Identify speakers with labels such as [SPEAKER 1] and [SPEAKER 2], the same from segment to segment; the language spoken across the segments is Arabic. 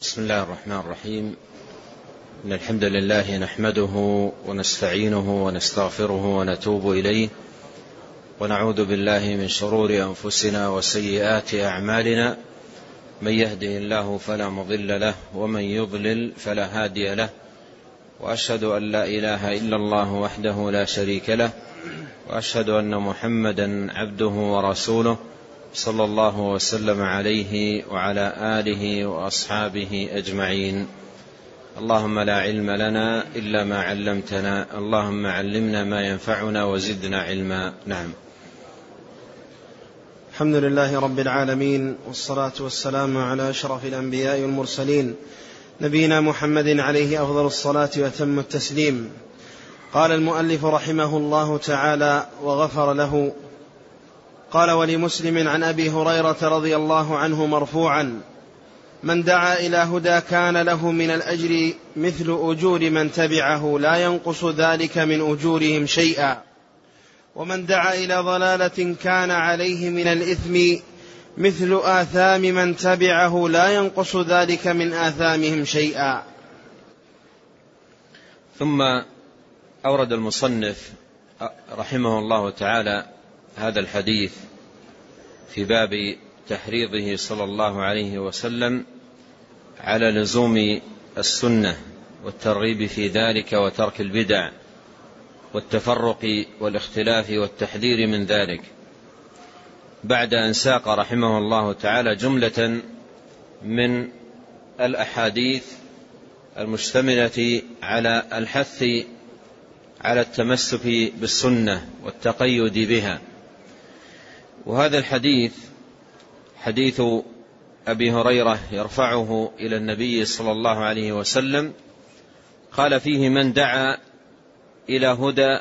[SPEAKER 1] بسم الله الرحمن الرحيم ان الحمد لله نحمده ونستعينه ونستغفره ونتوب اليه ونعوذ بالله من شرور انفسنا وسيئات اعمالنا من يهده الله فلا مضل له ومن يضلل فلا هادي له واشهد ان لا اله الا الله وحده لا شريك له واشهد ان محمدا عبده ورسوله صلى الله وسلم عليه وعلى آله وأصحابه أجمعين اللهم لا علم لنا إلا ما علمتنا اللهم علمنا ما ينفعنا وزدنا علما نعم
[SPEAKER 2] الحمد لله رب العالمين والصلاة والسلام على أشرف الأنبياء والمرسلين نبينا محمد عليه أفضل الصلاة وتم التسليم قال المؤلف رحمه الله تعالى وغفر له قال ولمسلم عن ابي هريره رضي الله عنه مرفوعا من دعا الى هدى كان له من الاجر مثل اجور من تبعه لا ينقص ذلك من اجورهم شيئا ومن دعا الى ضلاله كان عليه من الاثم مثل آثام من تبعه لا ينقص ذلك من آثامهم شيئا.
[SPEAKER 1] ثم أورد المصنف رحمه الله تعالى هذا الحديث في باب تحريضه صلى الله عليه وسلم على لزوم السنة والترغيب في ذلك وترك البدع والتفرق والاختلاف والتحذير من ذلك بعد أن ساق رحمه الله تعالى جملة من الأحاديث المشتملة على الحث على التمسك بالسنة والتقيد بها وهذا الحديث حديث أبي هريرة يرفعه إلى النبي صلى الله عليه وسلم قال فيه من دعا إلى هدى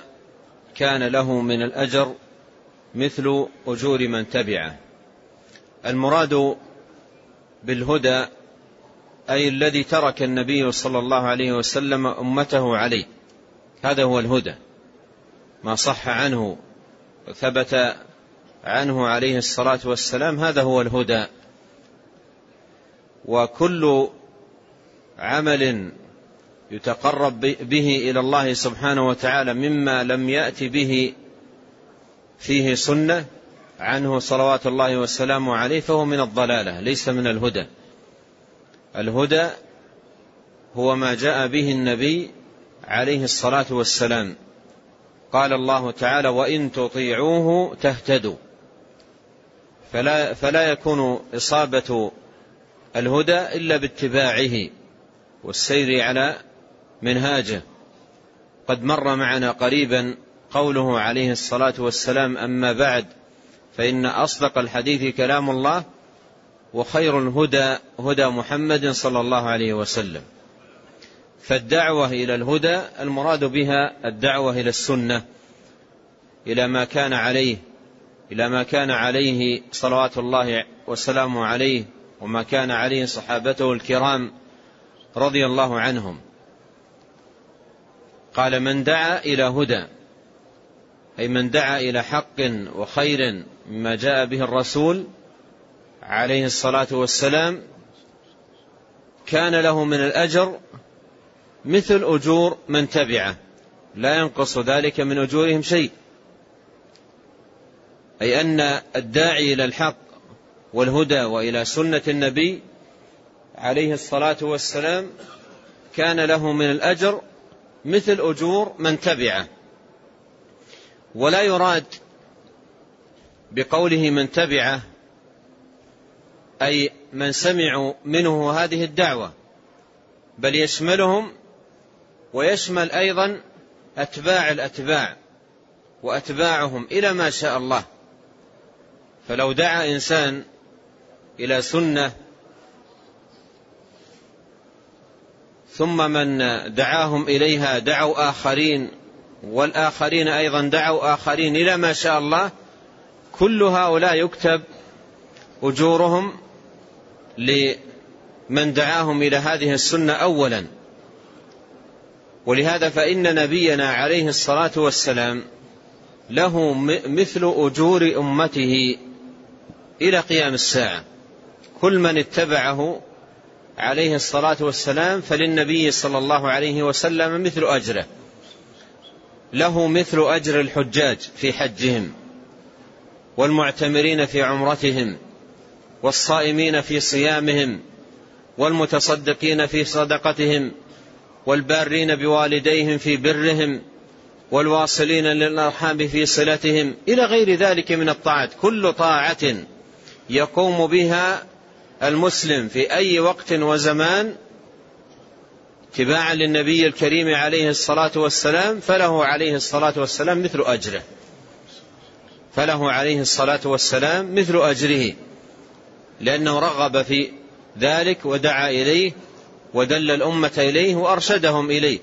[SPEAKER 1] كان له من الأجر مثل أجور من تبعه المراد بالهدى أي الذي ترك النبي صلى الله عليه وسلم أمته عليه هذا هو الهدى ما صح عنه ثبت عنه عليه الصلاة والسلام هذا هو الهدى وكل عمل يتقرب به إلى الله سبحانه وتعالى مما لم يأت به فيه سنة عنه صلوات الله وسلامه عليه فهو من الضلالة ليس من الهدى الهدى هو ما جاء به النبي عليه الصلاة والسلام قال الله تعالى وإن تطيعوه تهتدوا فلا, فلا يكون إصابة الهدى إلا باتباعه والسير على منهاجه قد مر معنا قريبا قوله عليه الصلاة والسلام أما بعد فإن أصدق الحديث كلام الله وخير الهدى هدى محمد صلى الله عليه وسلم فالدعوة إلى الهدى المراد بها الدعوة إلى السنة إلى ما كان عليه إلى ما كان عليه صلوات الله وسلامه عليه وما كان عليه صحابته الكرام رضي الله عنهم قال من دعا إلى هدى أي من دعا إلى حق وخير مما جاء به الرسول عليه الصلاة والسلام كان له من الأجر مثل أجور من تبعه لا ينقص ذلك من أجورهم شيء أي أن الداعي إلى الحق والهدى وإلى سنة النبي عليه الصلاة والسلام كان له من الأجر مثل أجور من تبعه ولا يراد بقوله من تبعه أي من سمعوا منه هذه الدعوة بل يشملهم ويشمل أيضا أتباع الأتباع وأتباعهم إلى ما شاء الله فلو دعا إنسان إلى سنة ثم من دعاهم إليها دعوا آخرين والآخرين أيضا دعوا آخرين إلى ما شاء الله كل هؤلاء يكتب أجورهم لمن دعاهم إلى هذه السنة أولا ولهذا فإن نبينا عليه الصلاة والسلام له مثل أجور أمته إلى قيام الساعة كل من اتبعه عليه الصلاة والسلام فللنبي صلى الله عليه وسلم مثل أجره له مثل أجر الحجاج في حجهم والمعتمرين في عمرتهم والصائمين في صيامهم والمتصدقين في صدقتهم والبارين بوالديهم في برهم والواصلين للأرحام في صلتهم إلى غير ذلك من الطاعات كل طاعة يقوم بها المسلم في أي وقت وزمان اتباعا للنبي الكريم عليه الصلاة والسلام فله عليه الصلاة والسلام مثل أجره فله عليه الصلاة والسلام مثل أجره لأنه رغب في ذلك ودعا إليه ودل الأمة إليه وأرشدهم إليه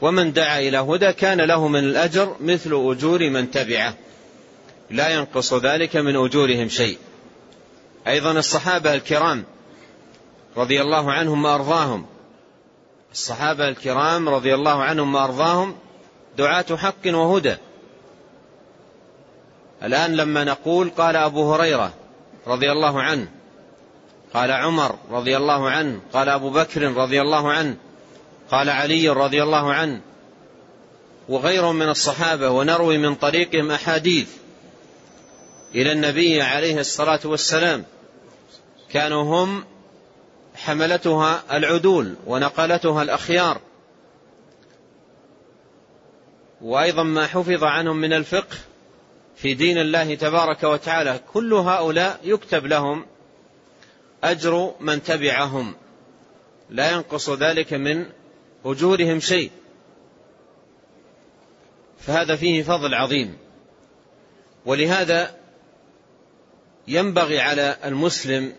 [SPEAKER 1] ومن دعا إلى هدى كان له من الأجر مثل أجور من تبعه لا ينقص ذلك من أجورهم شيء أيضا الصحابة الكرام رضي الله عنهم وأرضاهم الصحابة الكرام رضي الله عنهم وأرضاهم دعاة حق وهدى الآن لما نقول قال أبو هريرة رضي الله عنه قال عمر رضي الله عنه قال أبو بكر رضي الله عنه قال علي رضي الله عنه وغيرهم من الصحابة ونروي من طريقهم أحاديث إلى النبي عليه الصلاة والسلام كانوا هم حملتها العدول ونقلتها الأخيار وأيضا ما حفظ عنهم من الفقه في دين الله تبارك وتعالى كل هؤلاء يكتب لهم أجر من تبعهم لا ينقص ذلك من أجورهم شيء فهذا فيه فضل عظيم ولهذا ينبغي على المسلم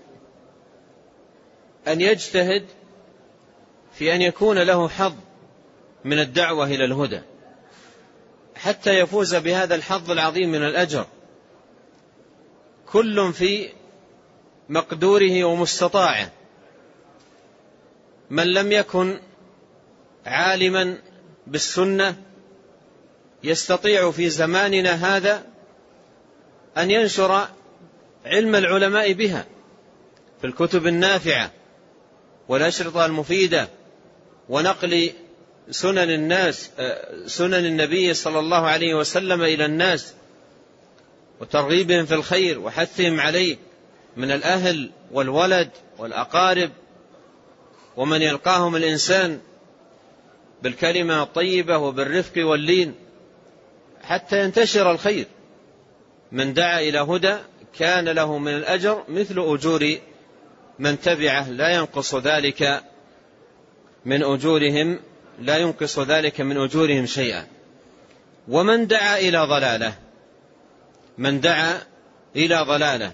[SPEAKER 1] أن يجتهد في أن يكون له حظ من الدعوة إلى الهدى حتى يفوز بهذا الحظ العظيم من الأجر كل في مقدوره ومستطاعه من لم يكن عالما بالسنة يستطيع في زماننا هذا أن ينشر علم العلماء بها في الكتب النافعه والأشرطة المفيدة ونقل سنن الناس سنن النبي صلى الله عليه وسلم إلى الناس وترغيبهم في الخير وحثهم عليه من الأهل والولد والأقارب ومن يلقاهم الإنسان بالكلمة الطيبة وبالرفق واللين حتى ينتشر الخير من دعا إلى هدى كان له من الأجر مثل أجور من تبعه لا ينقص ذلك من أجورهم لا ينقص ذلك من أجورهم شيئا ومن دعا إلى ضلاله من دعا إلى ضلاله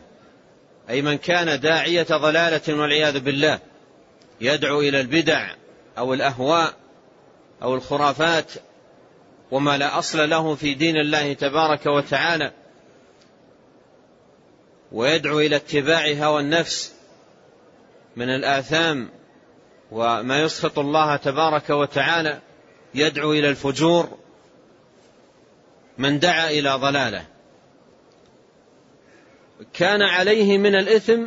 [SPEAKER 1] أي من كان داعية ضلالة والعياذ بالله يدعو إلى البدع أو الأهواء أو الخرافات وما لا أصل له في دين الله تبارك وتعالى ويدعو إلى اتباع هوى النفس من الآثام وما يسخط الله تبارك وتعالى يدعو إلى الفجور من دعا إلى ضلاله كان عليه من الإثم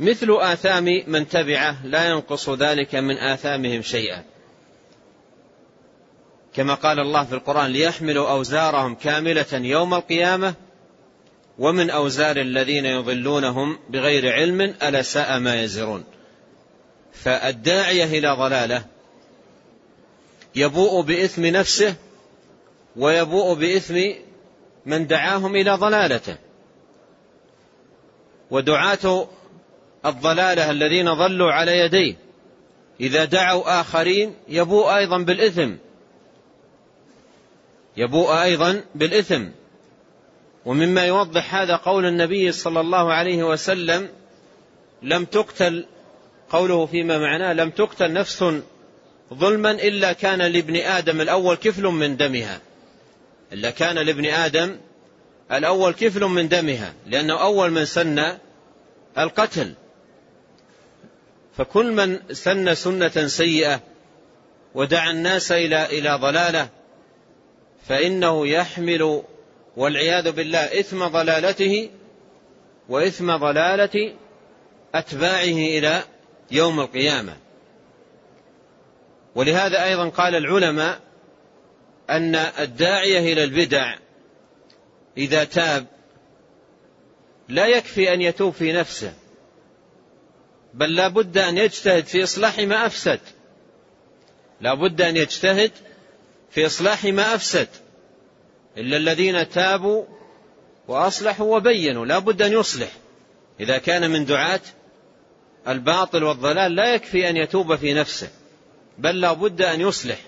[SPEAKER 1] مثل آثام من تبعه لا ينقص ذلك من آثامهم شيئا كما قال الله في القرآن ليحملوا أوزارهم كاملة يوم القيامة ومن أوزار الذين يضلونهم بغير علم ألا ساء ما يزرون فالداعية إلى ضلاله يبوء بإثم نفسه ويبوء بإثم من دعاهم إلى ضلالته ودعاة الضلالة الذين ضلوا على يديه إذا دعوا آخرين يبوء أيضا بالإثم يبوء أيضا بالإثم ومما يوضح هذا قول النبي صلى الله عليه وسلم لم تقتل قوله فيما معناه لم تقتل نفس ظلما إلا كان لابن آدم الأول كفل من دمها إلا كان لابن آدم الأول كفل من دمها لأنه أول من سن القتل فكل من سن سنة سيئة ودعا الناس إلى إلى ضلالة فإنه يحمل والعياذ بالله إثم ضلالته وإثم ضلالة أتباعه إلى يوم القيامة ولهذا أيضا قال العلماء أن الداعية إلى البدع إذا تاب لا يكفي أن يتوب في نفسه بل لا بد أن يجتهد في إصلاح ما أفسد لا بد أن يجتهد في إصلاح ما أفسد إلا الذين تابوا وأصلحوا وبينوا لا بد أن يصلح إذا كان من دعاة الباطل والضلال لا يكفي أن يتوب في نفسه بل لا بد أن يصلح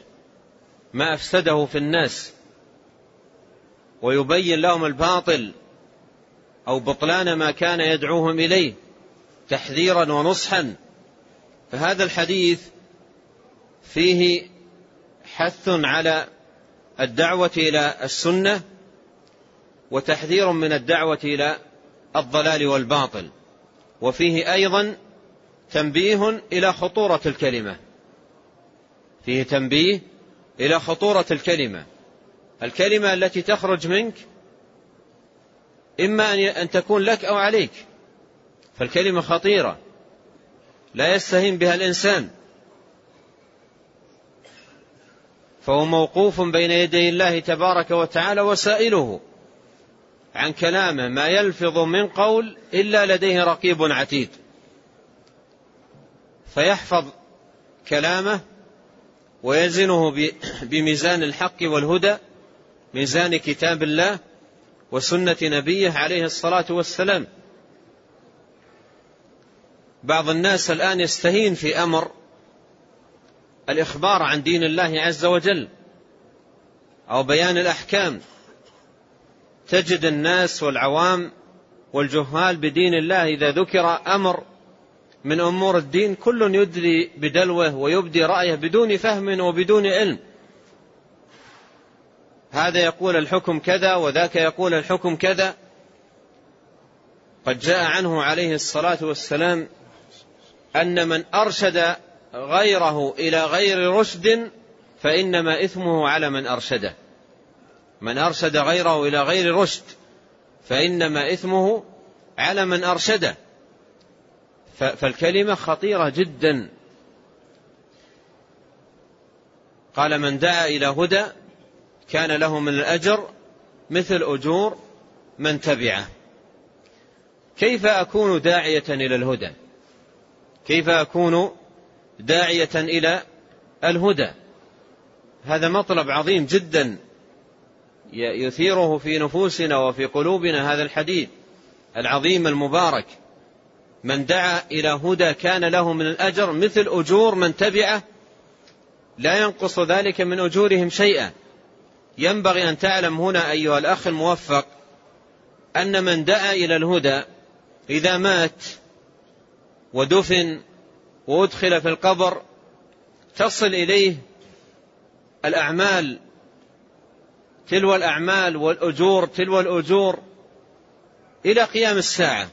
[SPEAKER 1] ما أفسده في الناس ويبين لهم الباطل أو بطلان ما كان يدعوهم إليه تحذيرا ونصحا فهذا الحديث فيه حث على الدعوة إلى السنة وتحذير من الدعوة إلى الضلال والباطل وفيه أيضا تنبيه إلى خطورة الكلمة فيه تنبيه إلى خطورة الكلمة الكلمة التي تخرج منك إما أن تكون لك أو عليك فالكلمة خطيرة لا يستهين بها الإنسان فهو موقوف بين يدي الله تبارك وتعالى وسائله عن كلامه ما يلفظ من قول إلا لديه رقيب عتيد فيحفظ كلامه ويزنه بميزان الحق والهدى ميزان كتاب الله وسنة نبيه عليه الصلاة والسلام بعض الناس الآن يستهين في أمر الإخبار عن دين الله عز وجل أو بيان الأحكام تجد الناس والعوام والجهال بدين الله إذا ذكر أمر من أمور الدين كل يدري بدلوه ويبدي رأيه بدون فهم وبدون علم هذا يقول الحكم كذا وذاك يقول الحكم كذا قد جاء عنه عليه الصلاة والسلام أن من أرشد غيره إلى غير رشد فإنما إثمه على من أرشده من أرشد غيره إلى غير رشد فإنما إثمه على من أرشده فالكلمة خطيرة جدا قال من دعا إلى هدى كان له من الأجر مثل أجور من تبعه كيف أكون داعية إلى الهدى كيف أكون داعية إلى الهدى هذا مطلب عظيم جدا يثيره في نفوسنا وفي قلوبنا هذا الحديث العظيم المبارك من دعا إلى هدى كان له من الأجر مثل أجور من تبعه لا ينقص ذلك من أجورهم شيئا ينبغي أن تعلم هنا أيها الأخ الموفق أن من دعا إلى الهدى إذا مات ودفن وأدخل في القبر تصل إليه الأعمال تلو الأعمال والأجور تلو الأجور إلى قيام الساعة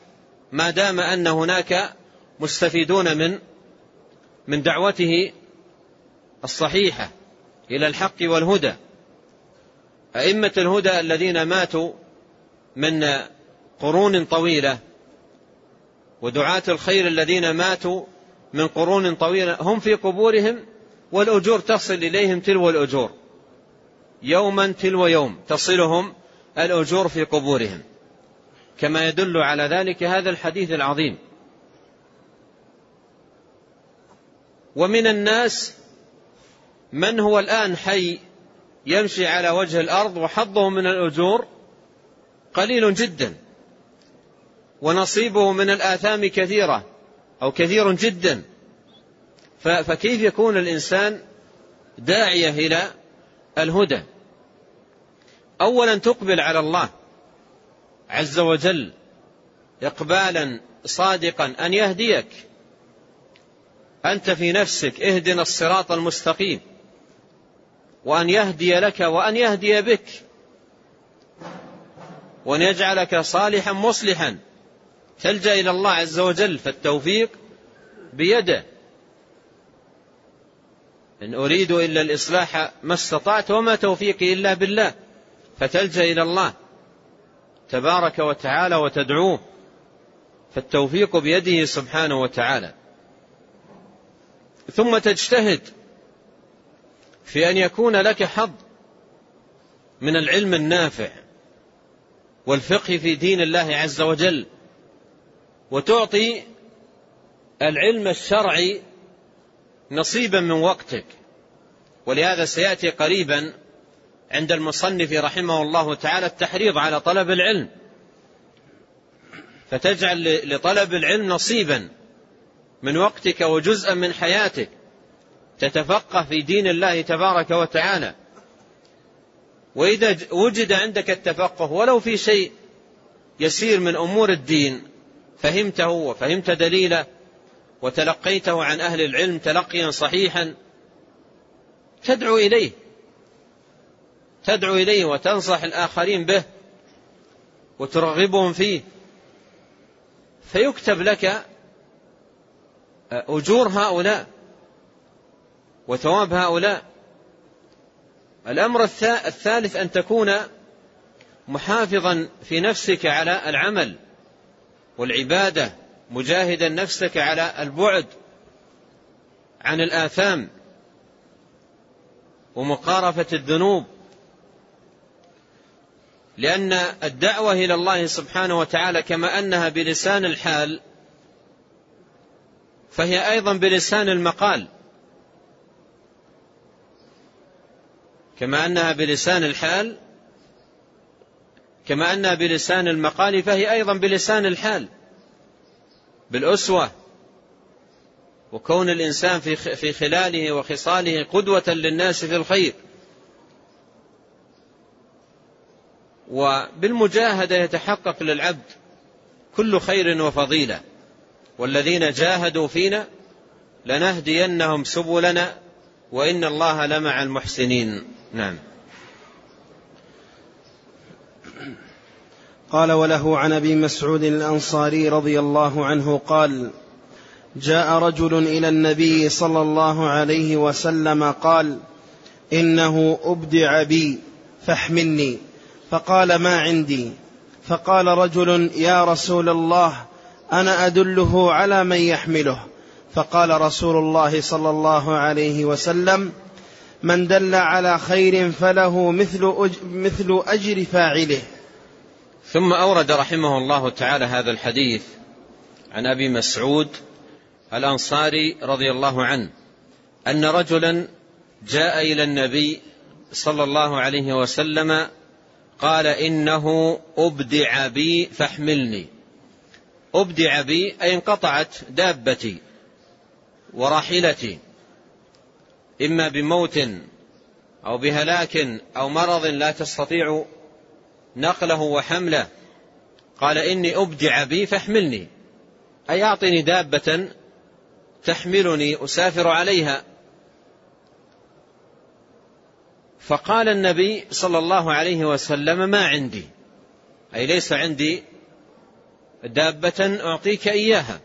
[SPEAKER 1] ما دام أن هناك مستفيدون من من دعوته الصحيحة إلى الحق والهدى أئمة الهدى الذين ماتوا من قرون طويلة ودعاة الخير الذين ماتوا من قرون طويلة هم في قبورهم والأجور تصل إليهم تلو الأجور يوما تلو يوم تصلهم الأجور في قبورهم كما يدل على ذلك هذا الحديث العظيم ومن الناس من هو الآن حي يمشي على وجه الأرض وحظه من الأجور قليل جدا ونصيبه من الآثام كثيرة أو كثير جدا فكيف يكون الإنسان داعية إلى الهدى أولا تقبل على الله عز وجل إقبالا صادقا أن يهديك أنت في نفسك اهدنا الصراط المستقيم وأن يهدي لك وأن يهدي بك وأن يجعلك صالحا مصلحا تلجأ إلى الله عز وجل فالتوفيق بيده إن أريد إلا الإصلاح ما استطعت وما توفيقي إلا بالله فتلجأ إلى الله تبارك وتعالى وتدعوه فالتوفيق بيده سبحانه وتعالى ثم تجتهد في أن يكون لك حظ من العلم النافع والفقه في دين الله عز وجل وتعطي العلم الشرعي نصيبا من وقتك ولهذا سيأتي قريبا عند المصنف رحمه الله تعالى التحريض على طلب العلم فتجعل لطلب العلم نصيبا من وقتك وجزءا من حياتك تتفقه في دين الله تبارك وتعالى وإذا وجد عندك التفقه ولو في شيء يسير من أمور الدين فهمته وفهمت دليله وتلقيته عن أهل العلم تلقيا صحيحا تدعو إليه تدعو إليه وتنصح الآخرين به وترغبهم فيه فيكتب لك آه، أجور هؤلاء وثواب هؤلاء الأمر الثالث أن تكون محافظا في نفسك على العمل والعبادة مجاهدا نفسك على البعد عن الآثام ومقارفة الذنوب لأن الدعوة إلى الله سبحانه وتعالى كما أنها بلسان الحال فهي أيضا بلسان المقال كما أنها بلسان الحال كما أنها بلسان المقال فهي أيضا بلسان الحال بالأسوة وكون الإنسان في خلاله وخصاله قدوة للناس في الخير وبالمجاهدة يتحقق للعبد كل خير وفضيلة والذين جاهدوا فينا لنهدينهم سبلنا وإن الله لمع المحسنين نعم
[SPEAKER 2] قال وله عن ابي مسعود الانصاري رضي الله عنه قال جاء رجل الى النبي صلى الله عليه وسلم قال انه ابدع بي فاحملني فقال ما عندي فقال رجل يا رسول الله انا ادله على من يحمله فقال رسول الله صلى الله عليه وسلم من دل على خير فله مثل اجر فاعله
[SPEAKER 1] ثم أورد رحمه الله تعالى هذا الحديث عن أبي مسعود الأنصاري رضي الله عنه أن رجلا جاء إلى النبي صلى الله عليه وسلم قال إنه أبدع بي فاحملني أبدع بي أي انقطعت دابتي وراحلتي إما بموت أو بهلاك أو مرض لا تستطيع نقله وحمله قال إني أبدع بي فاحملني أي أعطني دابة تحملني أسافر عليها فقال النبي صلى الله عليه وسلم ما عندي أي ليس عندي دابة أعطيك إياها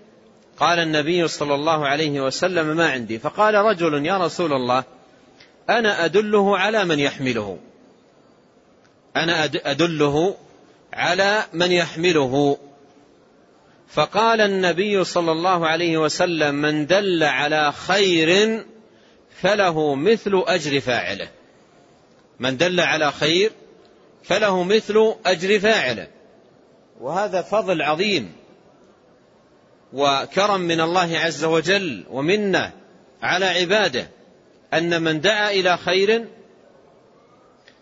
[SPEAKER 1] قال النبي صلى الله عليه وسلم ما عندي فقال رجل يا رسول الله أنا أدله على من يحمله أنا أدله على من يحمله فقال النبي صلى الله عليه وسلم من دل على خير فله مثل أجر فاعله من دل على خير فله مثل أجر فاعله وهذا فضل عظيم وكرم من الله عز وجل ومنه على عباده أن من دعا إلى خير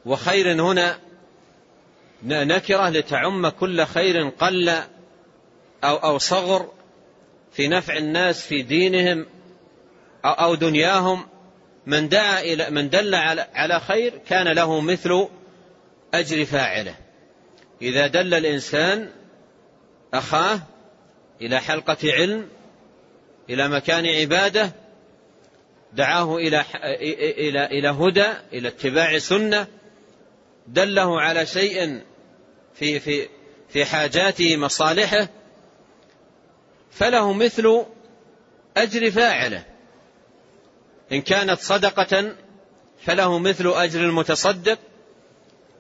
[SPEAKER 1] وخير هنا نكرة لتعم كل خير قل أو, أو صغر في نفع الناس في دينهم أو, أو دنياهم من دعا إلى من دل على خير كان له مثل أجر فاعله إذا دل الإنسان أخاه إلى حلقة علم إلى مكان عبادة دعاه إلى إلى إلى هدى إلى اتباع سنة دله على شيء في في في حاجاته مصالحه فله مثل أجر فاعله إن كانت صدقة فله مثل أجر المتصدق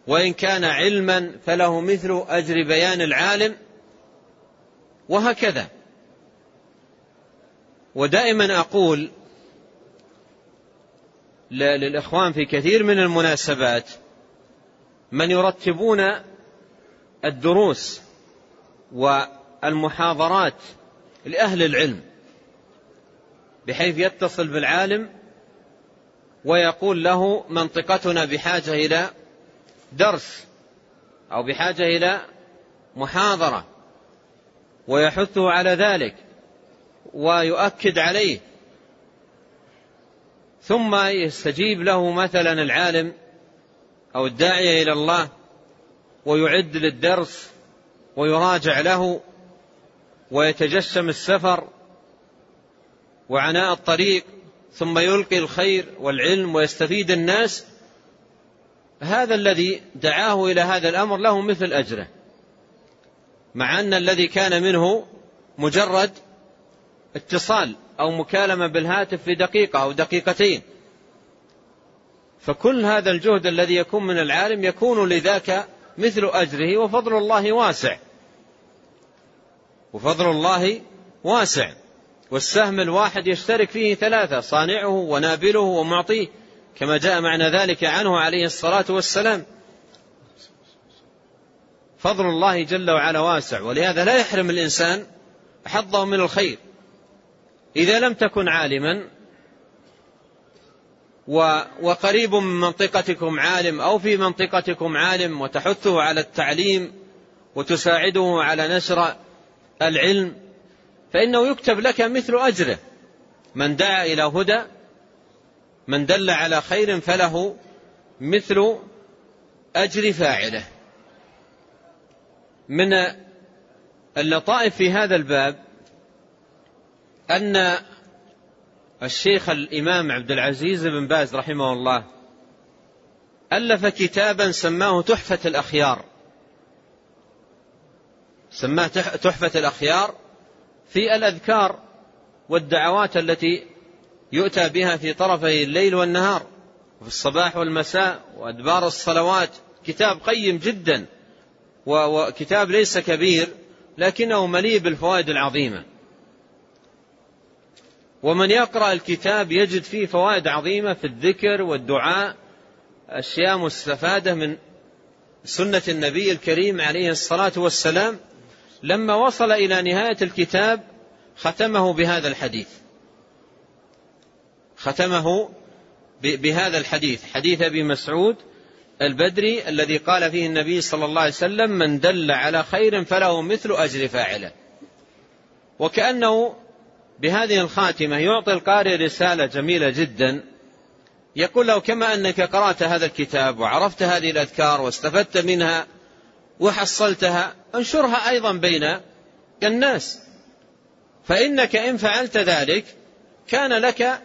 [SPEAKER 1] وإن كان علما فله مثل أجر بيان العالم وهكذا ودائما أقول للإخوان في كثير من المناسبات من يرتبون الدروس والمحاضرات لأهل العلم بحيث يتصل بالعالم ويقول له منطقتنا بحاجة إلى درس أو بحاجة إلى محاضرة ويحثه على ذلك ويؤكد عليه ثم يستجيب له مثلا العالم أو الداعية إلى الله ويعد للدرس ويراجع له ويتجشم السفر وعناء الطريق ثم يلقي الخير والعلم ويستفيد الناس هذا الذي دعاه الى هذا الامر له مثل اجره مع ان الذي كان منه مجرد اتصال او مكالمه بالهاتف في دقيقه او دقيقتين فكل هذا الجهد الذي يكون من العالم يكون لذاك مثل أجره وفضل الله واسع وفضل الله واسع والسهم الواحد يشترك فيه ثلاثة صانعه ونابله ومعطيه كما جاء معنى ذلك عنه عليه الصلاة والسلام فضل الله جل وعلا واسع ولهذا لا يحرم الإنسان حظه من الخير إذا لم تكن عالما وقريب من منطقتكم عالم أو في منطقتكم عالم وتحثه على التعليم وتساعده على نشر العلم فإنه يكتب لك مثل أجره من دعا إلى هدى من دل على خير فله مثل أجر فاعله من اللطائف في هذا الباب أن الشيخ الإمام عبد العزيز بن باز رحمه الله ألف كتابا سماه تحفة الأخيار سماه تحفة الأخيار في الأذكار والدعوات التي يؤتى بها في طرفي الليل والنهار وفي الصباح والمساء وأدبار الصلوات كتاب قيم جدا وكتاب ليس كبير لكنه مليء بالفوائد العظيمه ومن يقرأ الكتاب يجد فيه فوائد عظيمة في الذكر والدعاء أشياء مستفادة من سنة النبي الكريم عليه الصلاة والسلام لما وصل إلى نهاية الكتاب ختمه بهذا الحديث ختمه بهذا الحديث حديث أبي مسعود البدري الذي قال فيه النبي صلى الله عليه وسلم من دل على خير فله مثل أجر فاعله وكأنه بهذه الخاتمة يعطي القارئ رسالة جميلة جدا يقول له كما أنك قرأت هذا الكتاب وعرفت هذه الأذكار واستفدت منها وحصلتها انشرها أيضا بين الناس فإنك إن فعلت ذلك كان لك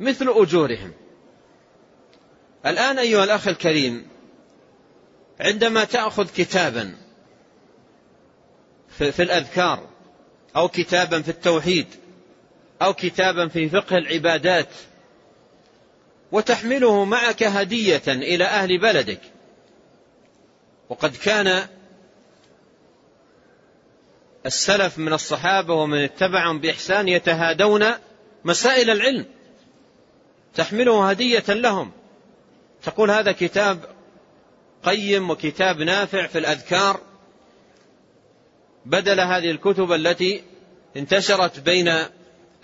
[SPEAKER 1] مثل أجورهم الآن أيها الأخ الكريم عندما تأخذ كتابا في الأذكار أو كتابا في التوحيد أو كتابا في فقه العبادات وتحمله معك هدية إلى أهل بلدك وقد كان السلف من الصحابة ومن اتبعهم بإحسان يتهادون مسائل العلم تحمله هدية لهم تقول هذا كتاب قيم وكتاب نافع في الأذكار بدل هذه الكتب التي انتشرت بين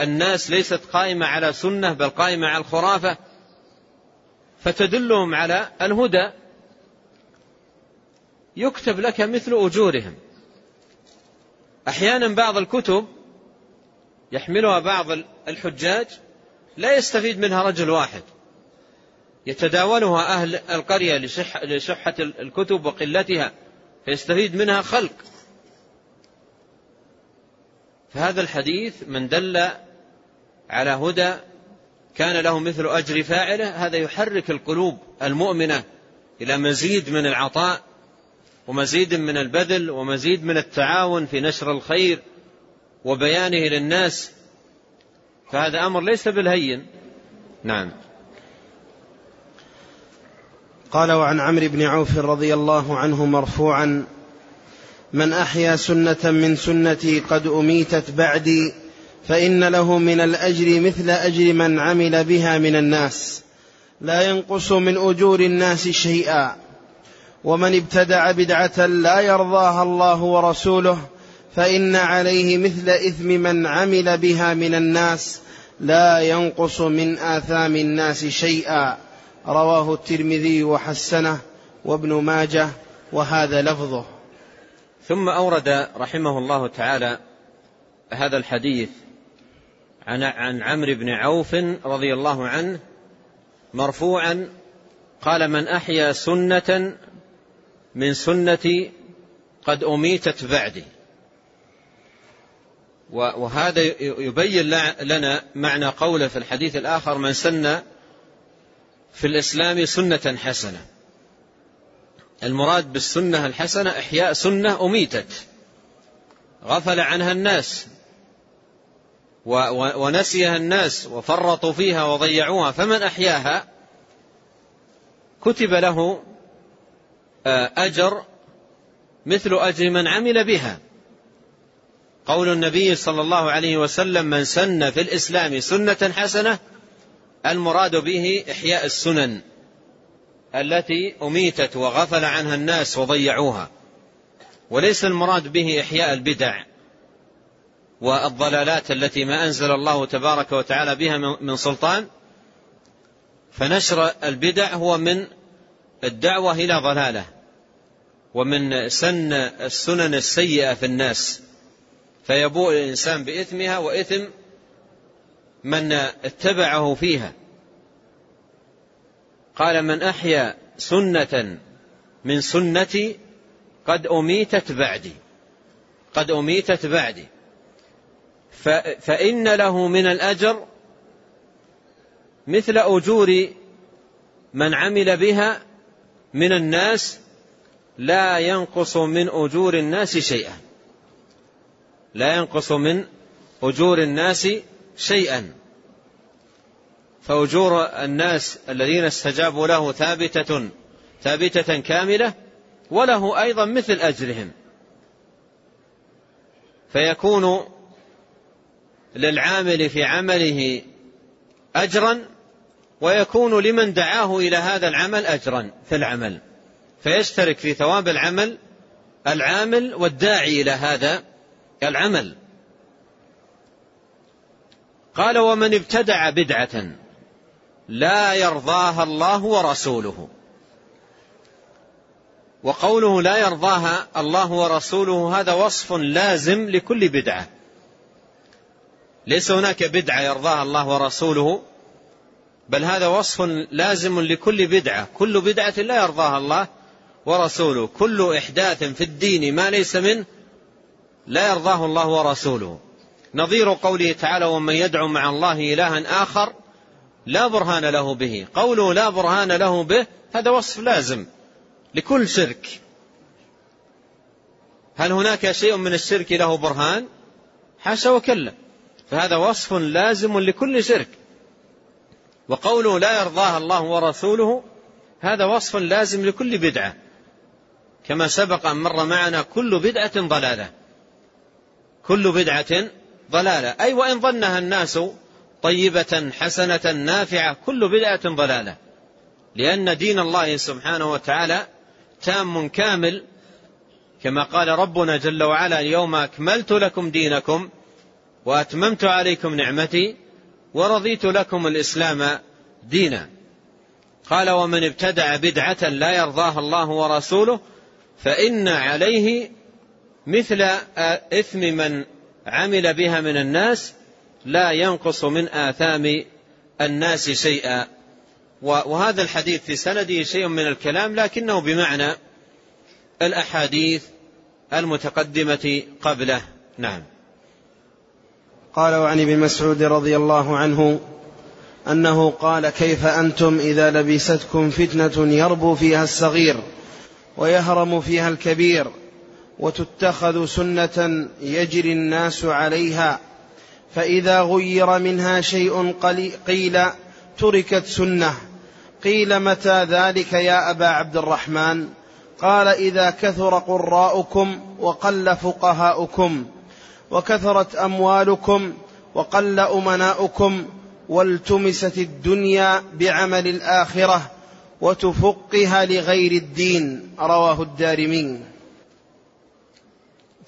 [SPEAKER 1] الناس ليست قائمة على سنة بل قائمة على الخرافة فتدلهم على الهدى يكتب لك مثل أجورهم أحيانا بعض الكتب يحملها بعض الحجاج لا يستفيد منها رجل واحد يتداولها أهل القرية لصحة الكتب وقلتها فيستفيد منها خلق فهذا الحديث من دل على هدى كان له مثل أجر فاعله هذا يحرك القلوب المؤمنة إلى مزيد من العطاء ومزيد من البذل ومزيد من التعاون في نشر الخير وبيانه للناس فهذا أمر ليس بالهين نعم
[SPEAKER 2] قال وعن عمرو بن عوف رضي الله عنه مرفوعا من احيا سنه من سنتي قد اميتت بعدي فان له من الاجر مثل اجر من عمل بها من الناس لا ينقص من اجور الناس شيئا ومن ابتدع بدعه لا يرضاها الله ورسوله فان عليه مثل اثم من عمل بها من الناس لا ينقص من آثام الناس شيئا رواه الترمذي وحسنه وابن ماجه وهذا لفظه
[SPEAKER 1] ثم أورد رحمه الله تعالى هذا الحديث عن عن عمرو بن عوف رضي الله عنه مرفوعا قال من أحيا سنة من سنتي قد أميتت بعدي وهذا يبين لنا معنى قوله في الحديث الآخر من سن في الإسلام سنة حسنة المراد بالسنة الحسنة إحياء سنة أميتت غفل عنها الناس ونسيها الناس وفرطوا فيها وضيعوها فمن أحياها كتب له آه، أجر مثل أجر من عمل بها قول النبي صلى الله عليه وسلم من سن في الإسلام سنة حسنة المراد به إحياء السنن التي أميتت وغفل عنها الناس وضيعوها وليس المراد به إحياء البدع والضلالات التي ما أنزل الله تبارك وتعالى بها من سلطان فنشر البدع هو من الدعوة إلى ضلالة ومن سن السنن السيئة في الناس فيبوء الإنسان بإثمها وإثم من اتبعه فيها قال من أحيا سنة من سنتي قد أميتت بعدي قد أميتت بعدي فإن له من الأجر مثل أجور من عمل بها من الناس لا ينقص من أجور الناس شيئا لا ينقص من أجور الناس شيئا فأجور الناس الذين استجابوا له ثابتة ثابتة كاملة وله أيضا مثل أجرهم فيكون للعامل في عمله أجرا ويكون لمن دعاه إلى هذا العمل أجرا في العمل فيشترك في ثواب العمل العامل والداعي إلى هذا العمل قال ومن ابتدع بدعة لا يرضاها الله ورسوله وقوله لا يرضاها الله ورسوله هذا وصف لازم لكل بدعة ليس هناك بدعة يرضاها الله ورسوله بل هذا وصف لازم لكل بدعة كل بدعة لا يرضاها الله ورسوله كل إحداث في الدين ما ليس منه لا يرضاه الله ورسوله نظير قوله تعالى ومن يدعو مع الله إلها آخر لا برهان له به قوله لا برهان له به هذا وصف لازم لكل شرك هل هناك شيء من الشرك له برهان حاشا وكلا فهذا وصف لازم لكل شرك وقوله لا يرضاها الله ورسوله هذا وصف لازم لكل بدعة كما سبق أن مر معنا كل بدعة ضلالة كل بدعة ضلالة أي وإن ظنها الناس طيبة حسنة نافعة كل بدعة ضلالة لأن دين الله سبحانه وتعالى تام كامل كما قال ربنا جل وعلا اليوم أكملت لكم دينكم وأتممت عليكم نعمتي ورضيت لكم الإسلام دينا قال ومن ابتدع بدعة لا يرضاها الله ورسوله فإن عليه مثل إثم من عمل بها من الناس لا ينقص من آثام الناس شيئا وهذا الحديث في سنده شيء من الكلام لكنه بمعنى الأحاديث المتقدمة قبله نعم
[SPEAKER 2] قال وعن ابن مسعود رضي الله عنه أنه قال كيف أنتم إذا لبستكم فتنة يربو فيها الصغير ويهرم فيها الكبير وتتخذ سنة يجري الناس عليها فإذا غير منها شيء قيل تركت سنة قيل متى ذلك يا أبا عبد الرحمن قال إذا كثر قراؤكم وقل فقهاؤكم وكثرت أموالكم وقل أمناؤكم والتمست الدنيا بعمل الآخرة وتفقها لغير الدين رواه الدارمي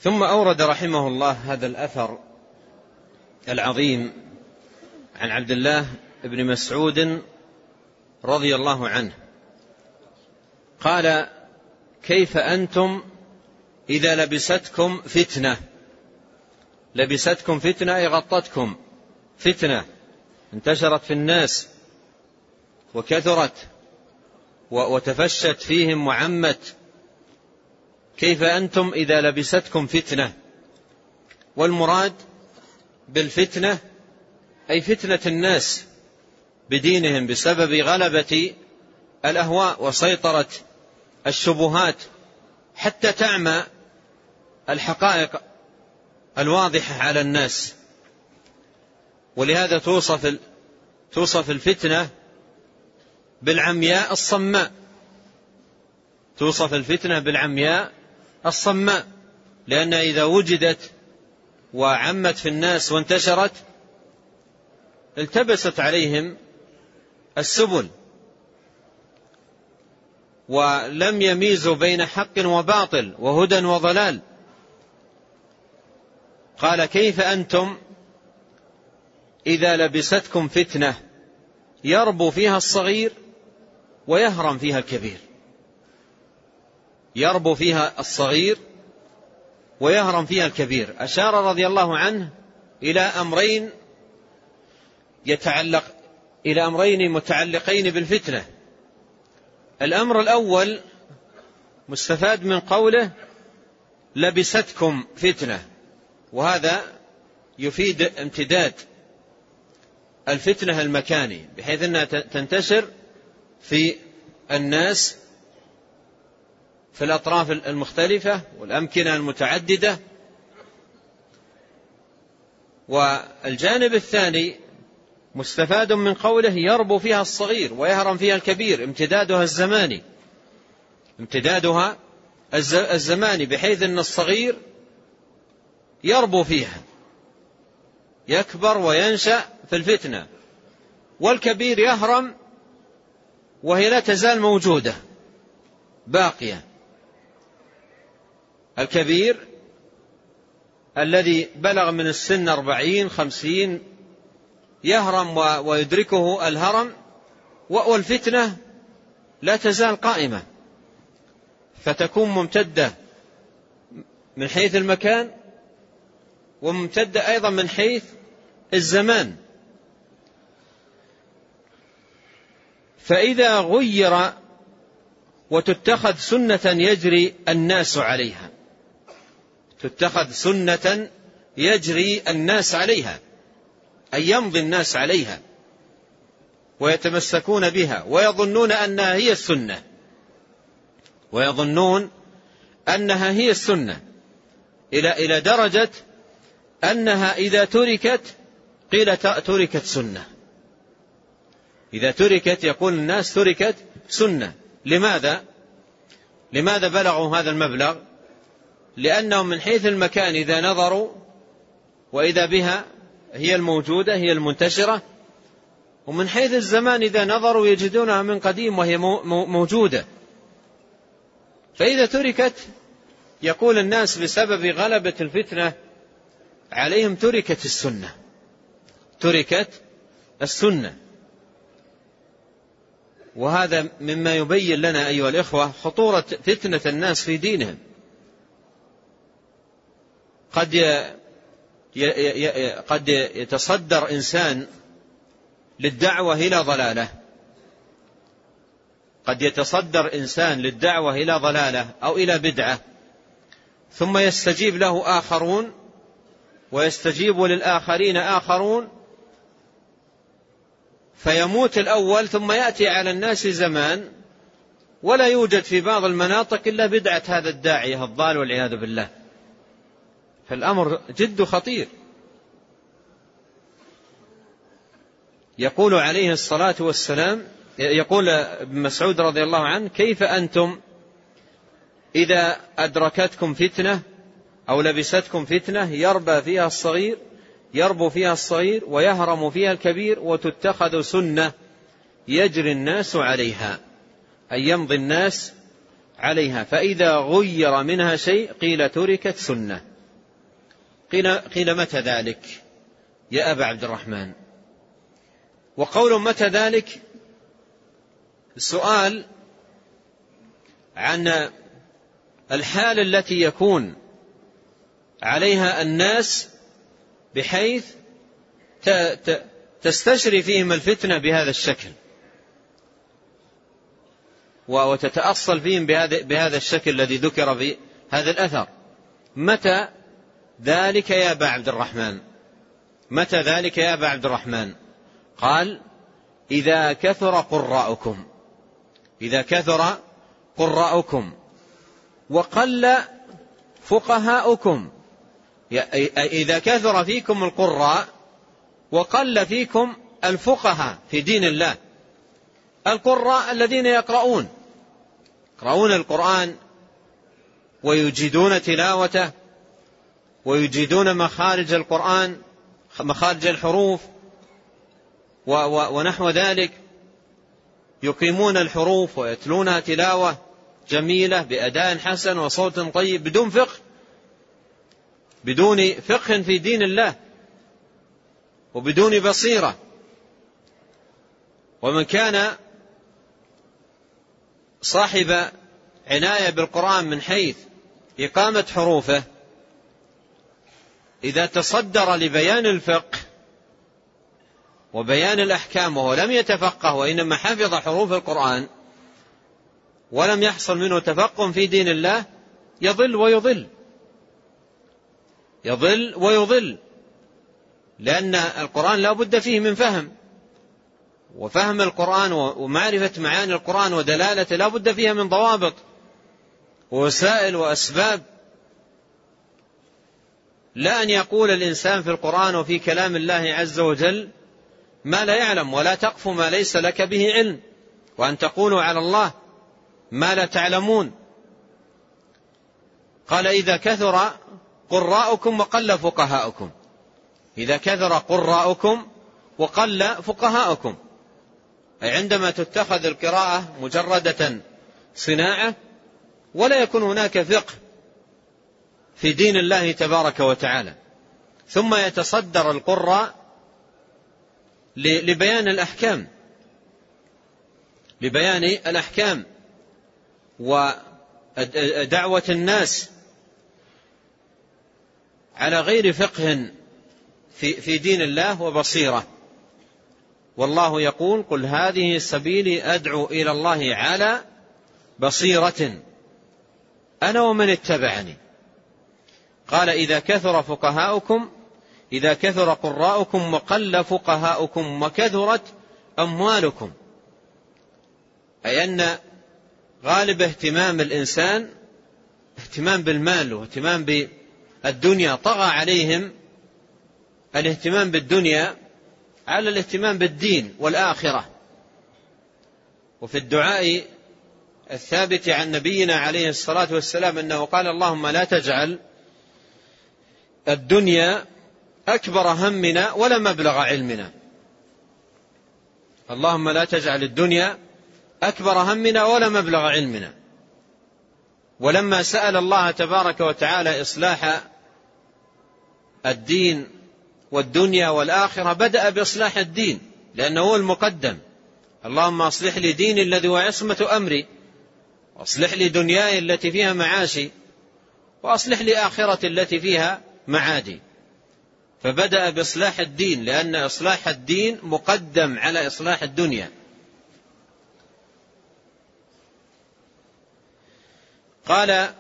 [SPEAKER 1] ثم أورد رحمه الله هذا الأثر العظيم عن عبد الله بن مسعود رضي الله عنه قال كيف أنتم إذا لبستكم فتنة لبستكم فتنة أي غطتكم فتنة انتشرت في الناس وكثرت وتفشت فيهم وعمت كيف أنتم إذا لبستكم فتنة والمراد بالفتنة أي فتنة الناس بدينهم بسبب غلبة الأهواء وسيطرة الشبهات حتى تعمى الحقائق الواضحة على الناس ولهذا توصف توصف الفتنة بالعمياء الصماء توصف الفتنة بالعمياء الصماء لأن إذا وجدت وعمت في الناس وانتشرت التبست عليهم السبل ولم يميزوا بين حق وباطل وهدى وضلال قال كيف انتم اذا لبستكم فتنه يربو فيها الصغير ويهرم فيها الكبير يربو فيها الصغير ويهرم فيها الكبير أشار رضي الله عنه إلى أمرين يتعلق إلى أمرين متعلقين بالفتنة الأمر الأول مستفاد من قوله لبستكم فتنة وهذا يفيد امتداد الفتنة المكاني بحيث أنها تنتشر في الناس في الأطراف المختلفة والأمكنة المتعددة والجانب الثاني مستفاد من قوله يربو فيها الصغير ويهرم فيها الكبير امتدادها الزماني امتدادها الزماني بحيث أن الصغير يربو فيها يكبر وينشأ في الفتنة والكبير يهرم وهي لا تزال موجودة باقية الكبير الذي بلغ من السن أربعين خمسين يهرم ويدركه الهرم والفتنة لا تزال قائمة فتكون ممتدة من حيث المكان وممتدة أيضا من حيث الزمان فإذا غير وتتخذ سنة يجري الناس عليها تتخذ سنة يجري الناس عليها أي يمضي الناس عليها ويتمسكون بها ويظنون أنها هي السنة ويظنون أنها هي السنة إلى إلى درجة أنها إذا تركت قيل تركت سنة إذا تركت يقول الناس تركت سنة لماذا؟ لماذا بلغوا هذا المبلغ؟ لأنهم من حيث المكان إذا نظروا وإذا بها هي الموجودة هي المنتشرة ومن حيث الزمان إذا نظروا يجدونها من قديم وهي موجودة فإذا تركت يقول الناس بسبب غلبة الفتنة عليهم تركت السنة تركت السنة وهذا مما يبين لنا أيها الإخوة خطورة فتنة الناس في دينهم قد قد يتصدر إنسان للدعوة إلى ضلالة قد يتصدر إنسان للدعوة إلى ضلالة أو إلى بدعة ثم يستجيب له آخرون ويستجيب للآخرين آخرون فيموت الأول ثم يأتي على الناس زمان ولا يوجد في بعض المناطق إلا بدعة هذا الداعية الضال والعياذ بالله فالأمر جد خطير يقول عليه الصلاة والسلام يقول ابن مسعود رضي الله عنه كيف أنتم إذا أدركتكم فتنة أو لبستكم فتنة يربى فيها الصغير يربو فيها الصغير ويهرم فيها الكبير وتتخذ سنة يجري الناس عليها أي يمضي الناس عليها فإذا غير منها شيء قيل تركت سنه قيل, قيل متى ذلك يا أبا عبد الرحمن وقول متى ذلك السؤال عن الحال التي يكون عليها الناس بحيث تستشري فيهم الفتنة بهذا الشكل وتتأصل فيهم بهذا الشكل الذي ذكر في هذا الأثر متى ذلك يا أبا عبد الرحمن متى ذلك يا أبا عبد الرحمن قال إذا كثر قراؤكم إذا كثر قراؤكم وقل فقهاؤكم إذا كثر فيكم القراء وقل فيكم الفقهاء في دين الله القراء الذين يقرؤون يقرؤون القرآن ويجيدون تلاوته ويجيدون مخارج القرآن مخارج الحروف ونحو ذلك يقيمون الحروف ويتلونها تلاوة جميلة بأداء حسن وصوت طيب بدون فقه بدون فقه في دين الله وبدون بصيرة ومن كان صاحب عناية بالقرآن من حيث إقامة حروفه إذا تصدر لبيان الفقه وبيان الأحكام وهو لم يتفقه وإنما حفظ حروف القرآن ولم يحصل منه تفقه في دين الله يضل ويضل يضل ويضل لأن القرآن لا بد فيه من فهم وفهم القرآن ومعرفة معاني القرآن ودلالته لا بد فيها من ضوابط ووسائل وأسباب لا أن يقول الإنسان في القرآن وفي كلام الله عز وجل ما لا يعلم ولا تقف ما ليس لك به علم وأن تقولوا على الله ما لا تعلمون قال إذا كثر قراؤكم وقل فقهاؤكم إذا كثر قراؤكم وقل فقهاؤكم أي عندما تتخذ القراءة مجردة صناعة ولا يكون هناك فقه في دين الله تبارك وتعالى ثم يتصدر القراء لبيان الأحكام لبيان الأحكام ودعوة الناس على غير فقه في في دين الله وبصيره والله يقول قل هذه سبيلي ادعو الى الله على بصيره انا ومن اتبعني قال إذا كثر فقهاؤكم إذا كثر قراؤكم وقل فقهاؤكم وكثرت أموالكم أي أن غالب اهتمام الإنسان اهتمام بالمال واهتمام بالدنيا طغى عليهم الاهتمام بالدنيا على الاهتمام بالدين والآخرة وفي الدعاء الثابت عن نبينا عليه الصلاة والسلام أنه قال اللهم لا تجعل الدنيا أكبر همنا ولا مبلغ علمنا اللهم لا تجعل الدنيا أكبر همنا ولا مبلغ علمنا ولما سأل الله تبارك وتعالى إصلاح الدين والدنيا والآخرة بدأ بإصلاح الدين لأنه هو المقدم اللهم أصلح لي ديني الذي هو عصمة أمري وأصلح لي دنياي التي فيها معاشي وأصلح لي آخرتي التي فيها معادي فبدأ بإصلاح الدين لأن إصلاح الدين مقدم على إصلاح الدنيا قال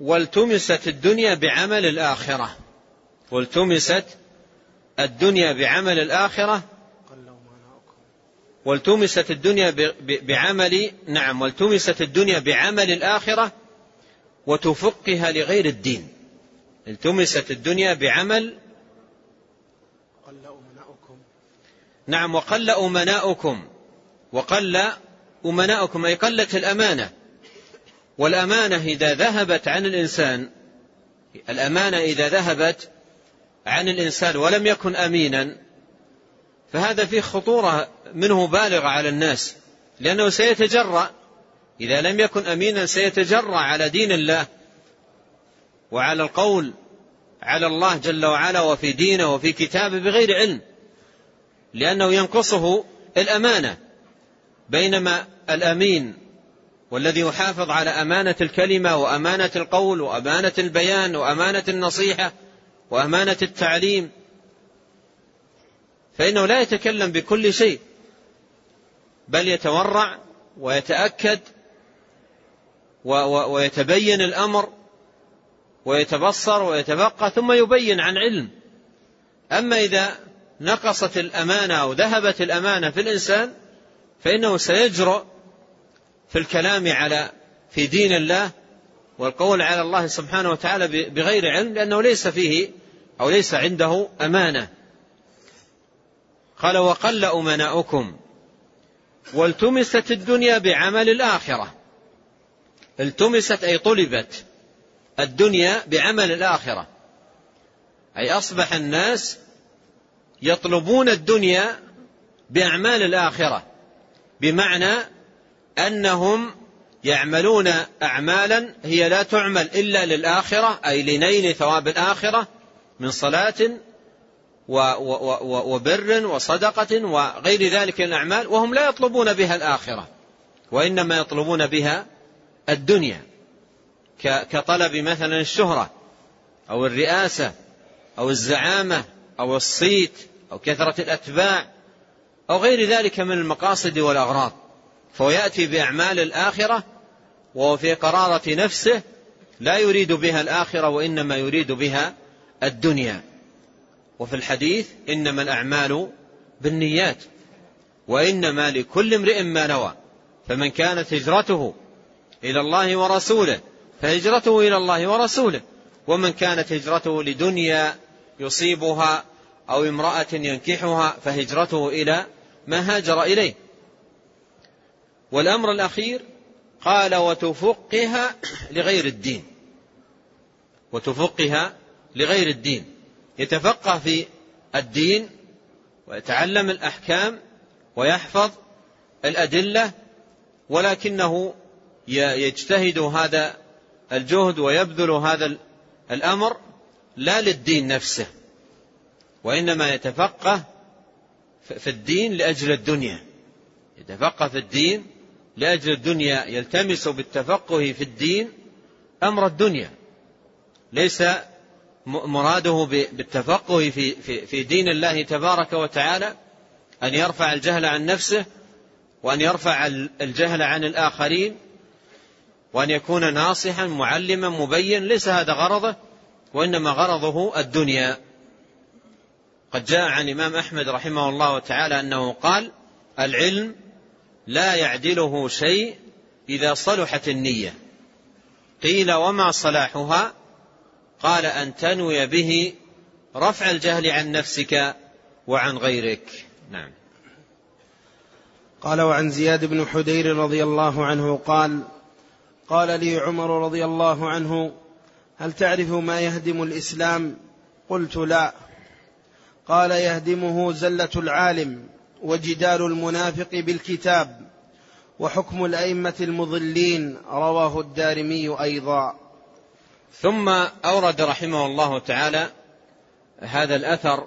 [SPEAKER 1] والتمست الدنيا بعمل الآخرة والتمست الدنيا بعمل الآخرة والتمست الدنيا بعمل نعم والتمست الدنيا بعمل الآخرة وتفقها لغير الدين التمست الدنيا بعمل وقل أمناؤكم نعم وقل أمناؤكم وقل أمناؤكم أي قلت الأمانة والأمانة إذا ذهبت عن الإنسان الأمانة إذا ذهبت عن الإنسان ولم يكن أمينا فهذا فيه خطورة منه بالغة على الناس لأنه سيتجرأ إذا لم يكن أمينا سيتجرأ على دين الله وعلى القول على الله جل وعلا وفي دينه وفي كتابه بغير علم لأنه ينقصه الأمانة بينما الأمين والذي يحافظ على أمانة الكلمة وأمانة القول وأمانة البيان وأمانة النصيحة وأمانة التعليم فإنه لا يتكلم بكل شيء بل يتورع ويتأكد ويتبين الأمر ويتبصر ويتفقه ثم يبين عن علم أما إذا نقصت الأمانة أو ذهبت الأمانة في الإنسان فإنه سيجرؤ في الكلام على في دين الله والقول على الله سبحانه وتعالى بغير علم لأنه ليس فيه أو ليس عنده أمانة قال وقل أمناؤكم والتمست الدنيا بعمل الآخرة التمست أي طلبت الدنيا بعمل الآخرة أي أصبح الناس يطلبون الدنيا بأعمال الآخرة بمعنى أنهم يعملون أعمالا هي لا تعمل إلا للآخرة أي لنيل ثواب الآخرة من صلاة وبر وصدقة وغير ذلك من الأعمال وهم لا يطلبون بها الآخرة وإنما يطلبون بها الدنيا كطلب مثلا الشهرة أو الرئاسة أو الزعامة أو الصيت أو كثرة الأتباع أو غير ذلك من المقاصد والأغراض فهو يأتي بأعمال الآخرة وهو في قرارة نفسه لا يريد بها الآخرة وإنما يريد بها الدنيا وفي الحديث إنما الأعمال بالنيات وإنما لكل امرئ ما نوى فمن كانت هجرته إلى الله ورسوله فهجرته إلى الله ورسوله ومن كانت هجرته لدنيا يصيبها أو امرأة ينكحها فهجرته إلى ما هاجر إليه والأمر الأخير قال وتفقها لغير الدين وتفقها لغير الدين يتفقه في الدين ويتعلم الأحكام ويحفظ الأدلة ولكنه يجتهد هذا الجهد ويبذل هذا الأمر لا للدين نفسه وإنما يتفقه في الدين لأجل الدنيا يتفقه في الدين لأجل الدنيا يلتمس بالتفقه في الدين أمر الدنيا ليس مراده بالتفقه في, في, في دين الله تبارك وتعالى أن يرفع الجهل عن نفسه وأن يرفع الجهل عن الآخرين وأن يكون ناصحا معلما مبين ليس هذا غرضه وإنما غرضه الدنيا قد جاء عن الإمام أحمد رحمه الله تعالى أنه قال العلم لا يعدله شيء إذا صلحت النية قيل وما صلاحها قال أن تنوي به رفع الجهل عن نفسك وعن غيرك
[SPEAKER 2] نعم قال وعن زياد بن حدير رضي الله عنه قال قال لي عمر رضي الله عنه هل تعرف ما يهدم الاسلام قلت لا قال يهدمه زله العالم وجدال المنافق بالكتاب وحكم الائمه المضلين رواه الدارمي ايضا
[SPEAKER 1] ثم اورد رحمه الله تعالى هذا الاثر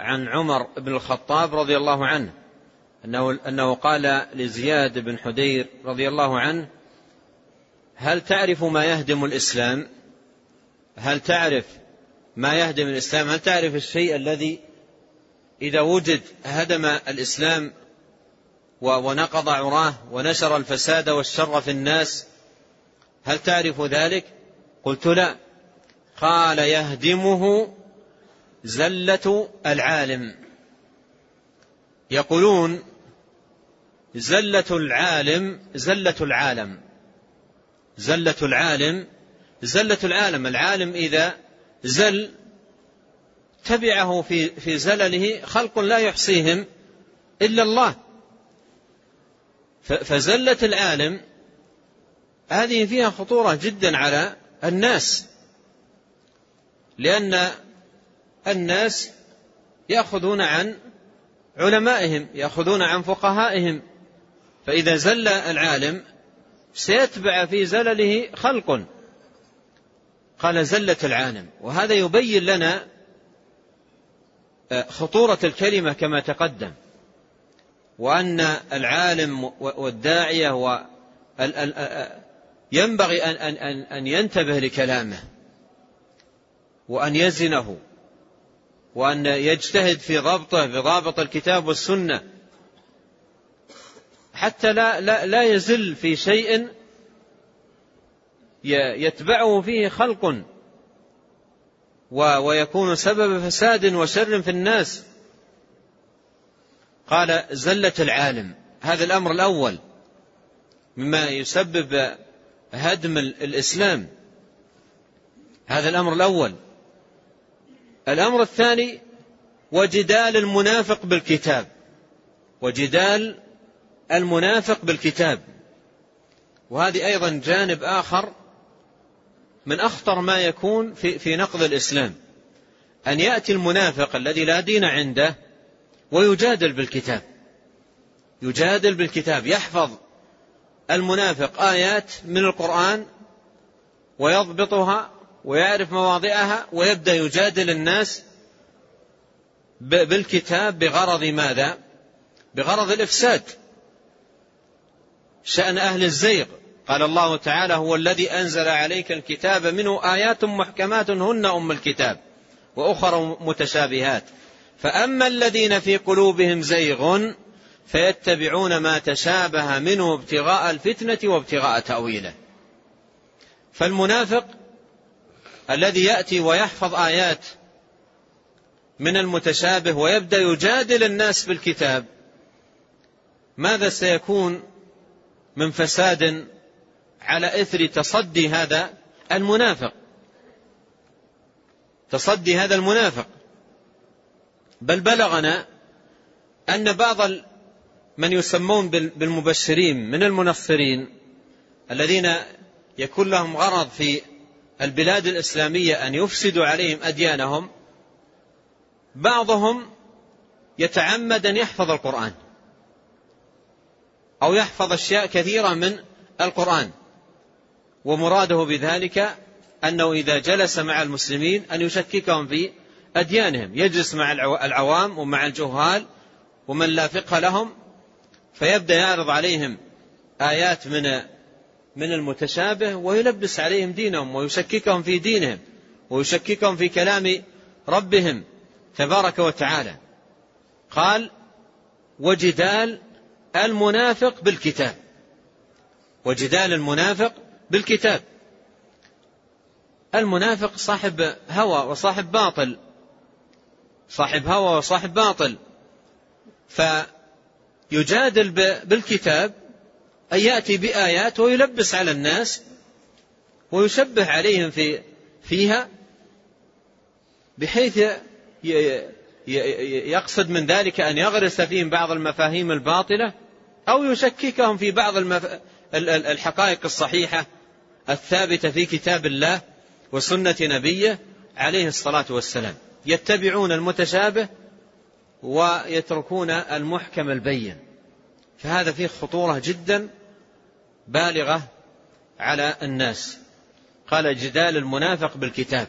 [SPEAKER 1] عن عمر بن الخطاب رضي الله عنه انه انه قال لزياد بن حدير رضي الله عنه هل تعرف ما يهدم الإسلام هل تعرف ما يهدم الإسلام هل تعرف الشيء الذي إذا وجد هدم الإسلام ونقض عراه ونشر الفساد والشر في الناس هل تعرف ذلك قلت لا قال يهدمه زلة العالم يقولون زلة العالم زلة العالم زلة العالم زلة العالم العالم إذا زل تبعه في في زلله خلق لا يحصيهم إلا الله فزلة العالم هذه فيها خطورة جدا على الناس لأن الناس يأخذون عن علمائهم يأخذون عن فقهائهم فإذا زل العالم سيتبع في زلله خلق قال زلة العالم وهذا يبين لنا آه، خطورة الكلمة كما تقدم وأن العالم والداعية ينبغي أن ينتبه لكلامه وأن يزنه وأن يجتهد في ضبطه بضابط الكتاب والسنة حتى لا, لا, لا يزل في شيء يتبعه فيه خلق ويكون سبب فساد وشر في الناس قال زلة العالم هذا الأمر الأول مما يسبب هدم الإسلام هذا الأمر الأول الأمر الثاني وجدال المنافق بالكتاب وجدال المنافق بالكتاب وهذه أيضا جانب آخر من أخطر ما يكون في, في نقض الإسلام أن يأتي المنافق الذي لا دين عنده ويجادل بالكتاب يجادل بالكتاب يحفظ المنافق آيات من القرآن ويضبطها ويعرف مواضعها ويبدأ يجادل الناس بالكتاب بغرض ماذا؟ بغرض الإفساد شأن أهل الزيغ قال الله تعالى هو الذي أنزل عليك الكتاب منه آيات محكمات هن أم الكتاب وأخر متشابهات فأما الذين في قلوبهم زيغ فيتبعون ما تشابه منه ابتغاء الفتنة وابتغاء تأويله فالمنافق الذي يأتي ويحفظ آيات من المتشابه ويبدأ يجادل الناس بالكتاب ماذا سيكون من فساد على إثر تصدي هذا المنافق تصدي هذا المنافق بل بلغنا أن بعض من يسمون بالمبشرين من المنصرين الذين يكون لهم غرض في البلاد الإسلامية أن يفسدوا عليهم أديانهم بعضهم يتعمد أن يحفظ القرآن أو يحفظ أشياء كثيرة من القرآن ومراده بذلك أنه إذا جلس مع المسلمين أن يشككهم في أديانهم يجلس مع العوام ومع الجهال ومن لا فقه لهم فيبدأ يعرض عليهم آيات من من المتشابه ويلبس عليهم دينهم ويشككهم في دينهم ويشككهم في كلام ربهم تبارك وتعالى قال وجدال المنافق بالكتاب وجدال المنافق بالكتاب المنافق صاحب هوى وصاحب باطل صاحب هوى وصاحب باطل فيجادل بالكتاب أن يأتي بآيات ويلبس على الناس ويشبه عليهم في فيها بحيث يقصد من ذلك أن يغرس فيهم بعض المفاهيم الباطلة أو يشككهم في بعض المف... الحقائق الصحيحة الثابتة في كتاب الله وسنة نبيه عليه الصلاة والسلام يتبعون المتشابه ويتركون المحكم البين فهذا فيه خطورة جدا بالغة على الناس قال جدال المنافق بالكتاب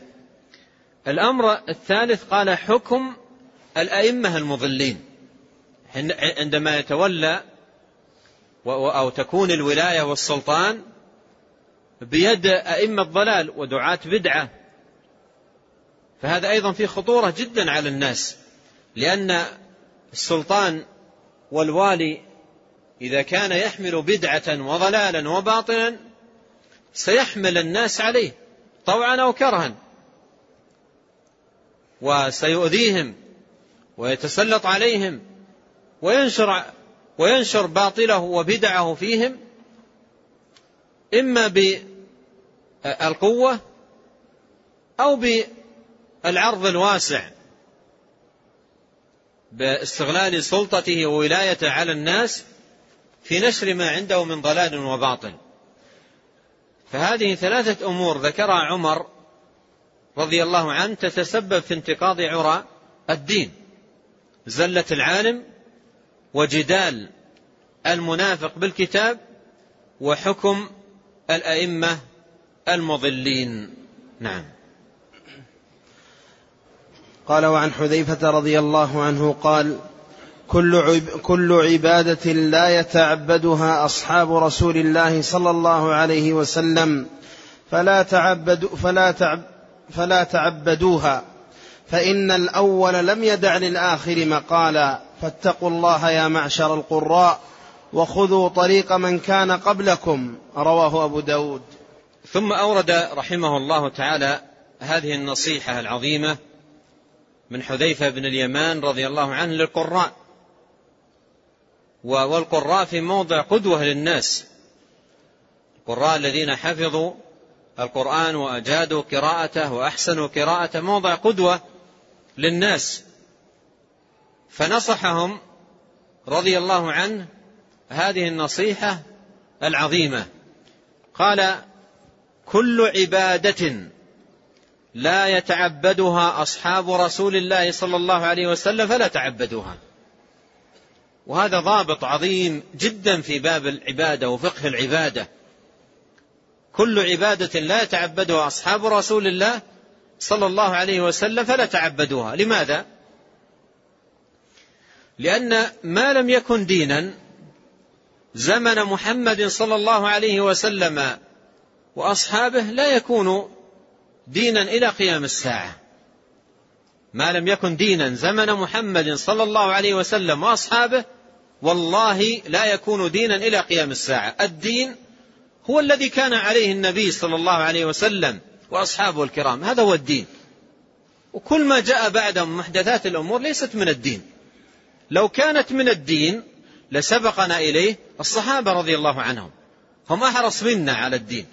[SPEAKER 1] الأمر الثالث قال حكم الأئمة المضلين عندما يتولى أو تكون الولاية والسلطان بيد أئمة ضلال ودعاة بدعة فهذا أيضا فيه خطورة جدا على الناس لأن السلطان والوالي إذا كان يحمل بدعة وضلالا وباطلا سيحمل الناس عليه طوعا أو كرها وسيؤذيهم ويتسلط عليهم وينشر وينشر باطله وبدعه فيهم إما بالقوة أو بالعرض الواسع باستغلال سلطته وولايته على الناس في نشر ما عنده من ضلال وباطل فهذه ثلاثة أمور ذكرها عمر رضي الله عنه تتسبب في انتقاض عرى الدين زلة العالم وجدال المنافق بالكتاب وحكم الأئمة المضلين نعم
[SPEAKER 2] قال وعن حذيفة رضي الله عنه قال كل, كل عبادة لا يتعبدها أصحاب رسول الله صلى الله عليه وسلم فلا, تعبدوا فلا, تعب فلا تعبدوها فإن الأول لم يدع للآخر مقالا فاتقوا الله يا معشر القراء وخذوا طريق من كان قبلكم رواه أبو داود
[SPEAKER 1] ثم أورد رحمه الله تعالى هذه النصيحة العظيمة من حذيفة بن اليمان رضي الله عنه للقراء والقراء في موضع قدوة للناس القراء الذين حفظوا القرآن وأجادوا قراءته وأحسنوا قراءته موضع قدوة للناس فنصحهم رضي الله عنه هذه النصيحة العظيمة قال كل عبادة لا يتعبدها أصحاب رسول الله صلى الله عليه وسلم فلا تعبدوها وهذا ضابط عظيم جدا في باب العبادة وفقه العبادة كل عبادة لا يتعبدها أصحاب رسول الله صلى الله عليه وسلم فلا تعبدوها لماذا؟ لأن ما لم يكن دينا زمن محمد صلى الله عليه وسلم وأصحابه لا يكون دينا إلى قيام الساعة ما لم يكن دينا زمن محمد صلى الله عليه وسلم وأصحابه والله لا يكون دينا إلى قيام الساعة الدين هو الذي كان عليه النبي صلى الله عليه وسلم وأصحابه الكرام هذا هو الدين وكل ما جاء بعد محدثات الأمور ليست من الدين لو كانت من الدين لسبقنا إليه الصحابة رضي الله عنهم هم أحرص منا على الدين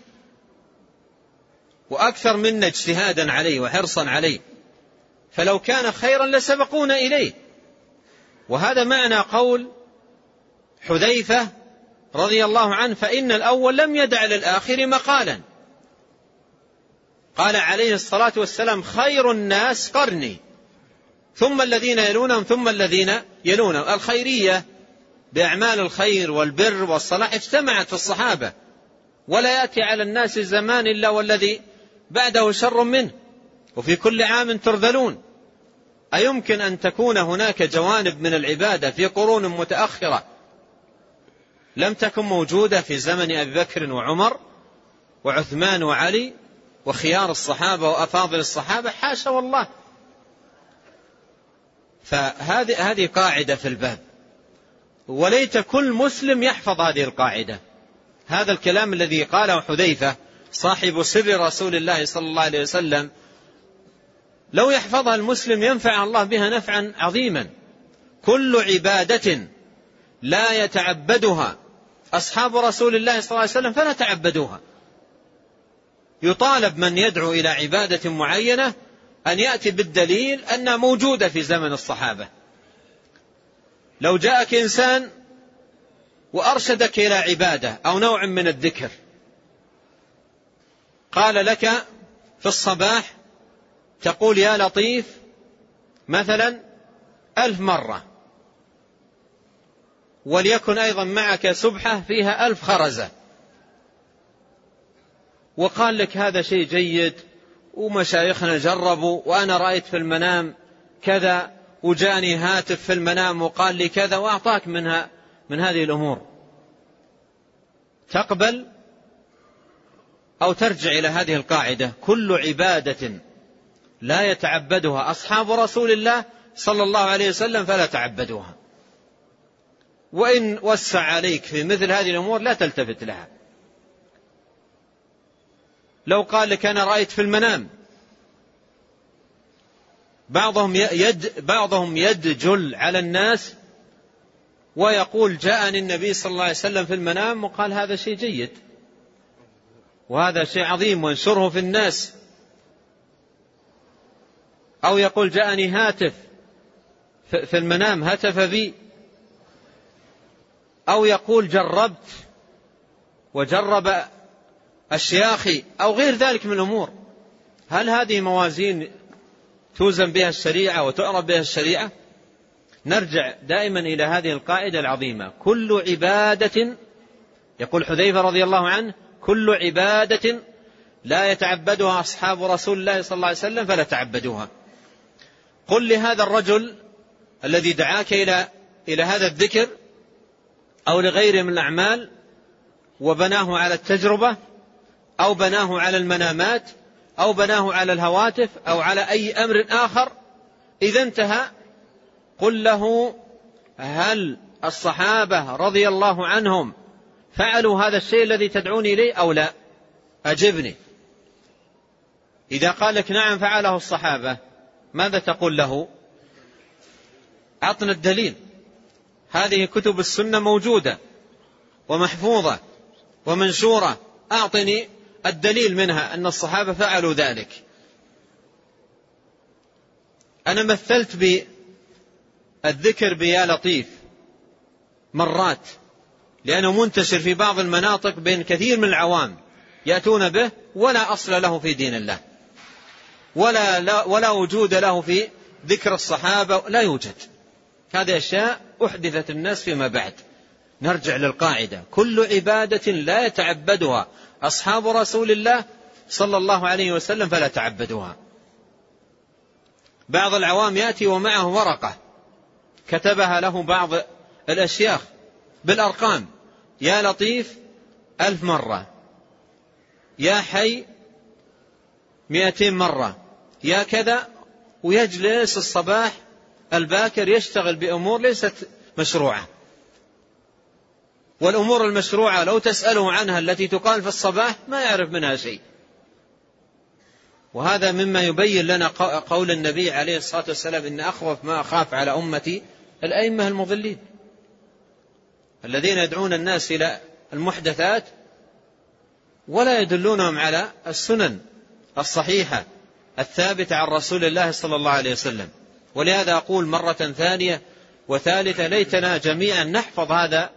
[SPEAKER 1] وأكثر منا اجتهادا عليه وحرصا عليه فلو كان خيرا لسبقونا إليه وهذا معنى قول حذيفة رضي الله عنه فإن الأول لم يدع للآخر مقالا قال عليه الصلاة والسلام خير الناس قرني ثم الذين يلونهم ثم الذين يلونهم الخيرية بأعمال الخير والبر والصلاح اجتمعت في الصحابة ولا يأتي على الناس الزمان إلا والذي بعده شر منه وفي كل عام ترذلون أيمكن أن تكون هناك جوانب من العبادة في قرون متأخرة لم تكن موجودة في زمن أبي بكر وعمر وعثمان وعلي وخيار الصحابة وأفاضل الصحابة حاشا والله فهذه هذه قاعدة في الباب وليت كل مسلم يحفظ هذه القاعدة هذا الكلام الذي قاله حذيفة صاحب سر رسول الله صلى الله عليه وسلم لو يحفظها المسلم ينفع الله بها نفعا عظيما كل عبادة لا يتعبدها أصحاب رسول الله صلى الله عليه وسلم فلا تعبدوها يطالب من يدعو إلى عبادة معينة أن يأتي بالدليل أنها موجودة في زمن الصحابة لو جاءك إنسان وأرشدك إلى عبادة أو نوع من الذكر قال لك في الصباح تقول يا لطيف مثلا ألف مرة وليكن أيضا معك سبحة فيها ألف خرزة وقال لك هذا شيء جيد ومشايخنا جربوا وأنا رأيت في المنام كذا وجاني هاتف في المنام وقال لي كذا وأعطاك منها من هذه الأمور تقبل أو ترجع إلى هذه القاعدة كل عبادة لا يتعبدها أصحاب رسول الله صلى الله عليه وسلم فلا تعبدوها وإن وسع عليك في مثل هذه الأمور لا تلتفت لها لو قال لك أنا رأيت في المنام بعضهم يد بعضهم يدجل على الناس ويقول جاءني النبي صلى الله عليه وسلم في المنام وقال هذا شيء جيد وهذا شيء عظيم وانشره في الناس أو يقول جاءني هاتف في المنام هتف بي أو يقول جربت وجرب الشياخي أو غير ذلك من الأمور هل هذه موازين توزن بها الشريعة وتعرف بها الشريعة نرجع دائما إلى هذه القاعدة العظيمة كل عبادة يقول حذيفة رضي الله عنه كل عبادة لا يتعبدها أصحاب رسول الله صلى الله عليه وسلم فلا تعبدوها قل لهذا الرجل الذي دعاك إلى إلى هذا الذكر أو لغيره من الأعمال وبناه على التجربة أو بناه على المنامات أو بناه على الهواتف أو على أي أمر آخر إذا انتهى قل له هل الصحابة رضي الله عنهم فعلوا هذا الشيء الذي تدعوني إليه أو لا أجبني إذا قال لك نعم فعله الصحابة ماذا تقول له أعطنا الدليل هذه كتب السنة موجودة ومحفوظة ومنشورة أعطني الدليل منها أن الصحابة فعلوا ذلك أنا مثلت بالذكر بيا لطيف مرات لأنه منتشر في بعض المناطق بين كثير من العوام يأتون به ولا أصل له في دين الله ولا, لا ولا وجود له في ذكر الصحابة لا يوجد هذه أشياء أحدثت الناس فيما بعد نرجع للقاعدة كل عبادة لا يتعبدها أصحاب رسول الله صلى الله عليه وسلم فلا تعبدوها بعض العوام يأتي ومعه ورقة كتبها له بعض الأشياخ بالأرقام يا لطيف ألف مرة يا حي مئتين مرة يا كذا ويجلس الصباح الباكر يشتغل بأمور ليست مشروعة والأمور المشروعة لو تسأله عنها التي تقال في الصباح ما يعرف منها شيء وهذا مما يبين لنا قول النبي عليه الصلاة والسلام إن أخوف ما أخاف على أمتي الأئمة المضلين الذين يدعون الناس إلى المحدثات ولا يدلونهم على السنن الصحيحة الثابتة عن رسول الله صلى الله عليه وسلم ولهذا أقول مرة ثانية وثالثة ليتنا جميعا نحفظ هذا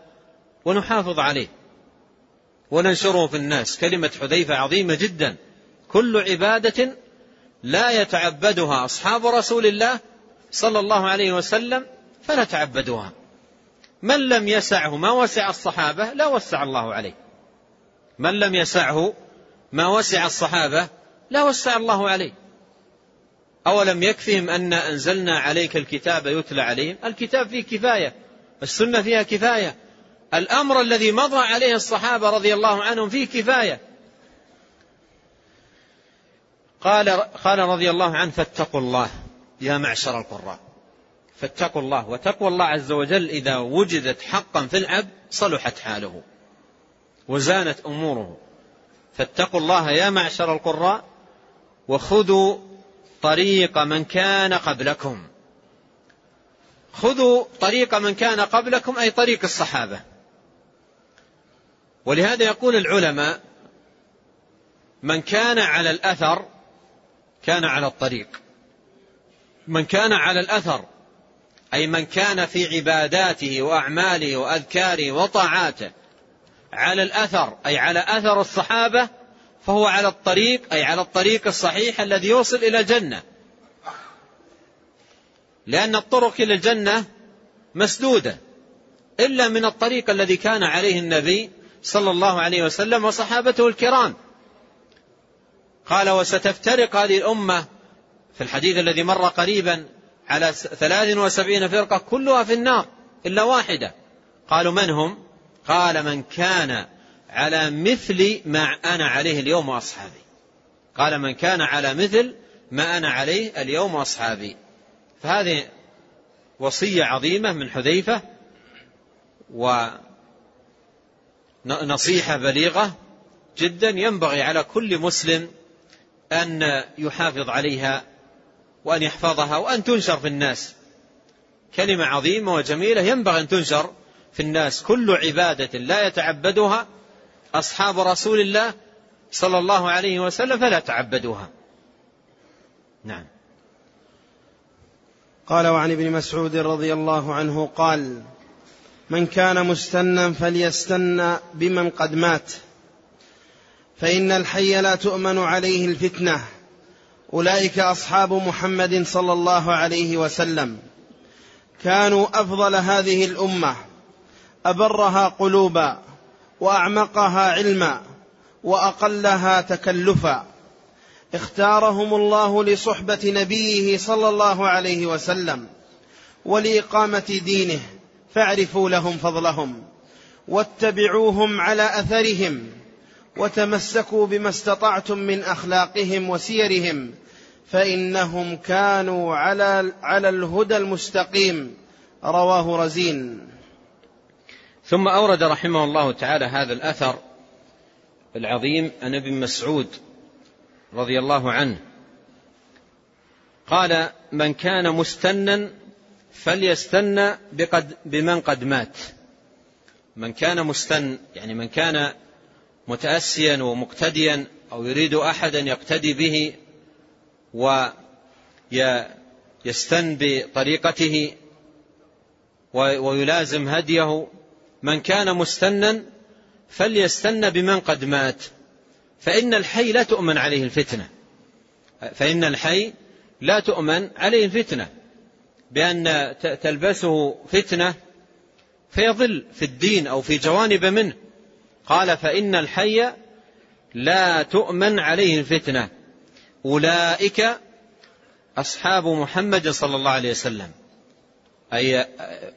[SPEAKER 1] ونحافظ عليه وننشره في الناس كلمة حذيفة عظيمة جدا كل عبادة لا يتعبدها أصحاب رسول الله صلى الله عليه وسلم فلا تعبدوها من لم يسعه ما وسع الصحابة لا وسع الله عليه من لم يسعه ما وسع الصحابة لا وسع الله عليه أولم يكفهم أن أنزلنا عليك الكتاب يتلى عليهم الكتاب فيه كفاية السنة فيها كفاية الأمر الذي مضى عليه الصحابة رضي الله عنهم فيه كفاية قال, قال رضي الله عنه فاتقوا الله يا معشر القراء فاتقوا الله وتقوى الله عز وجل إذا وجدت حقا في العبد صلحت حاله وزانت أموره فاتقوا الله يا معشر القراء وخذوا طريق من كان قبلكم خذوا طريق من كان قبلكم أي طريق الصحابة ولهذا يقول العلماء من كان على الأثر كان على الطريق من كان على الأثر أي من كان في عباداته وأعماله وأذكاره وطاعاته على الأثر أي على أثر الصحابة فهو على الطريق أي على الطريق الصحيح الذي يوصل إلى الجنة لأن الطرق إلى الجنة مسدودة إلا من الطريق الذي كان عليه النبي صلى الله عليه وسلم وصحابته الكرام قال وستفترق هذه الأمة في الحديث الذي مر قريبا على ثلاث وسبعين فرقة كلها في النار إلا واحدة قالوا من هم قال من كان على مثل ما أنا عليه اليوم وأصحابي قال من كان على مثل ما أنا عليه اليوم وأصحابي فهذه وصية عظيمة من حذيفة و نصيحة بليغة جدا ينبغي على كل مسلم أن يحافظ عليها وأن يحفظها وأن تنشر في الناس كلمة عظيمة وجميلة ينبغي أن تنشر في الناس كل عبادة لا يتعبدها أصحاب رسول الله صلى الله عليه وسلم فلا تعبدوها نعم
[SPEAKER 2] قال وعن ابن مسعود رضي الله عنه قال من كان مستنا فليستنى بمن قد مات فان الحي لا تؤمن عليه الفتنه اولئك اصحاب محمد صلى الله عليه وسلم كانوا افضل هذه الامه ابرها قلوبا واعمقها علما واقلها تكلفا اختارهم الله لصحبه نبيه صلى الله عليه وسلم ولاقامه دينه فاعرفوا لهم فضلهم واتبعوهم على اثرهم وتمسكوا بما استطعتم من اخلاقهم وسيرهم فانهم كانوا على على الهدى المستقيم رواه رزين
[SPEAKER 1] ثم اورد رحمه الله تعالى هذا الاثر العظيم عن ابن مسعود رضي الله عنه قال من كان مستنا فليستن بقد بمن قد مات من كان مستن يعني من كان متأسيا ومقتديا أو يريد أحدا يقتدي به ويستن بطريقته ويلازم هديه من كان مستنا فليستن بمن قد مات فإن الحي لا تؤمن عليه الفتنة فإن الحي لا تؤمن عليه الفتنة بأن تلبسه فتنة فيضل في الدين أو في جوانب منه قال فإن الحي لا تؤمن عليه الفتنة أولئك أصحاب محمد صلى الله عليه وسلم أي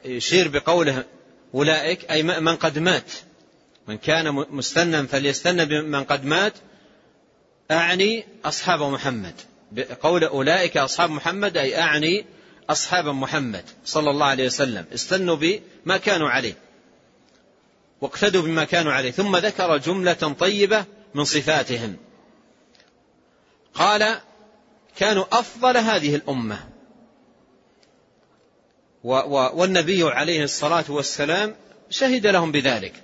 [SPEAKER 1] يشير بقوله أولئك أي من قد مات من كان مستنا فليستن بمن قد مات أعني أصحاب محمد بقول أولئك أصحاب محمد أي أعني أصحاب محمد صلى الله عليه وسلم استنوا بما كانوا عليه واقتدوا بما كانوا عليه ثم ذكر جملة طيبة من صفاتهم قال كانوا أفضل هذه الأمة والنبي عليه الصلاة والسلام شهد لهم بذلك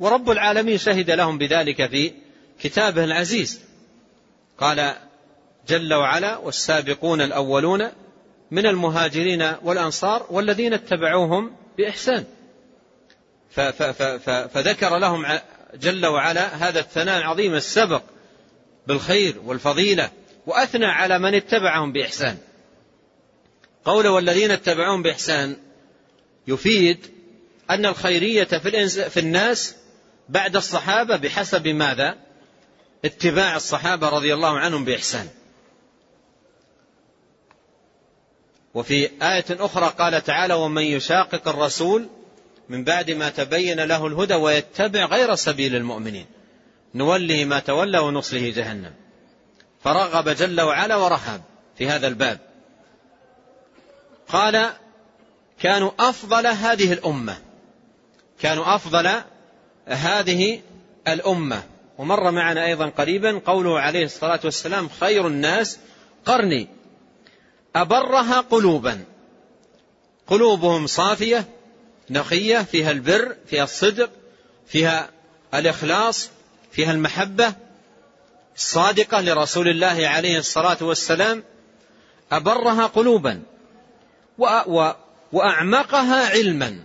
[SPEAKER 1] ورب العالمين شهد لهم بذلك في كتابه العزيز قال جل وعلا والسابقون الأولون من المهاجرين والأنصار والذين اتبعوهم بإحسان فذكر لهم جل وعلا هذا الثناء العظيم السبق بالخير والفضيلة وأثنى على من اتبعهم بإحسان قول والذين اتبعوهم بإحسان يفيد أن الخيرية في, في الناس بعد الصحابة بحسب ماذا اتباع الصحابة رضي الله عنهم بإحسان وفي آية أخرى قال تعالى ومن يشاقق الرسول من بعد ما تبين له الهدى ويتبع غير سبيل المؤمنين نوله ما تولى ونصله جهنم فرغب جل وعلا ورهب في هذا الباب قال كانوا أفضل هذه الأمة كانوا أفضل هذه الأمة ومر معنا أيضا قريبا قوله عليه الصلاة والسلام خير الناس قرني أبرها قلوبا قلوبهم صافية نقية فيها البر فيها الصدق فيها الإخلاص فيها المحبة الصادقة لرسول الله عليه الصلاة والسلام أبرها قلوبا وأعمقها علما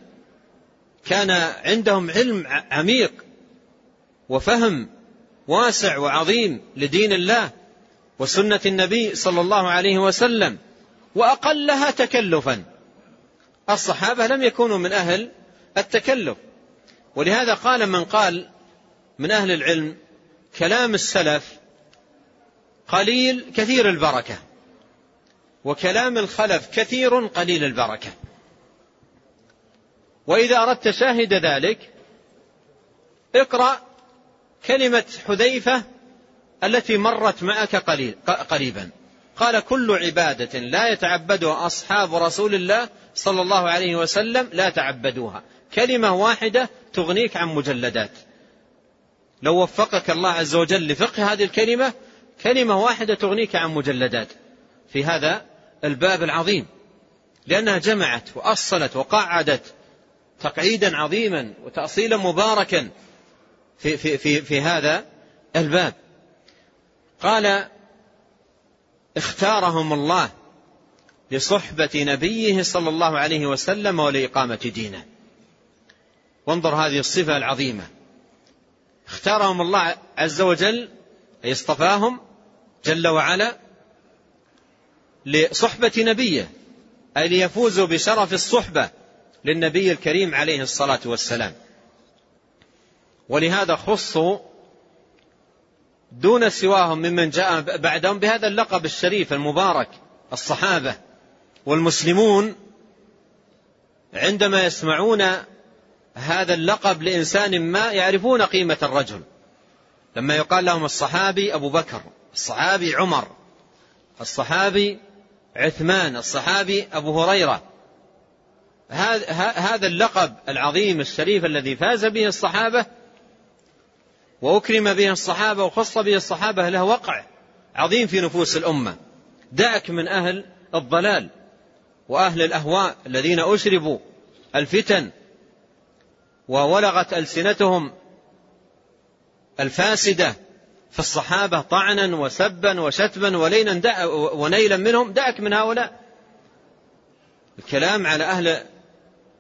[SPEAKER 1] كان عندهم علم عميق وفهم واسع وعظيم لدين الله وسنة النبي صلى الله عليه وسلم وأقلها تكلفا الصحابة لم يكونوا من أهل التكلف ولهذا قال من قال من أهل العلم كلام السلف قليل كثير البركة وكلام الخلف كثير قليل البركة وإذا أردت شاهد ذلك اقرأ كلمة حذيفة التي مرت معك قليل قريبا قال كل عبادة لا يتعبدها أصحاب رسول الله صلى الله عليه وسلم لا تعبدوها كلمة واحدة تغنيك عن مجلدات لو وفقك الله عز وجل لفقه هذه الكلمة كلمة واحدة تغنيك عن مجلدات في هذا الباب العظيم لأنها جمعت وأصلت وقعدت تقعيدا عظيما وتأصيلا مباركا في, في, في, في هذا الباب قال اختارهم الله لصحبة نبيه صلى الله عليه وسلم ولإقامة دينه وانظر هذه الصفة العظيمة اختارهم الله عز وجل أي اصطفاهم جل وعلا لصحبة نبيه أي ليفوزوا بشرف الصحبة للنبي الكريم عليه الصلاة والسلام ولهذا خصوا دون سواهم ممن جاء بعدهم بهذا اللقب الشريف المبارك الصحابة والمسلمون عندما يسمعون هذا اللقب لإنسان ما يعرفون قيمة الرجل لما يقال لهم الصحابي أبو بكر الصحابي عمر الصحابي عثمان الصحابي أبو هريرة هذا اللقب العظيم الشريف الذي فاز به الصحابة وأكرم به الصحابة وخص به الصحابة له وقع عظيم في نفوس الأمة دعك من أهل الضلال وأهل الأهواء الذين أشربوا الفتن وولغت ألسنتهم الفاسدة في الصحابة طعنا وسبا وشتما ولينا ونيلا منهم دعك من هؤلاء الكلام على أهل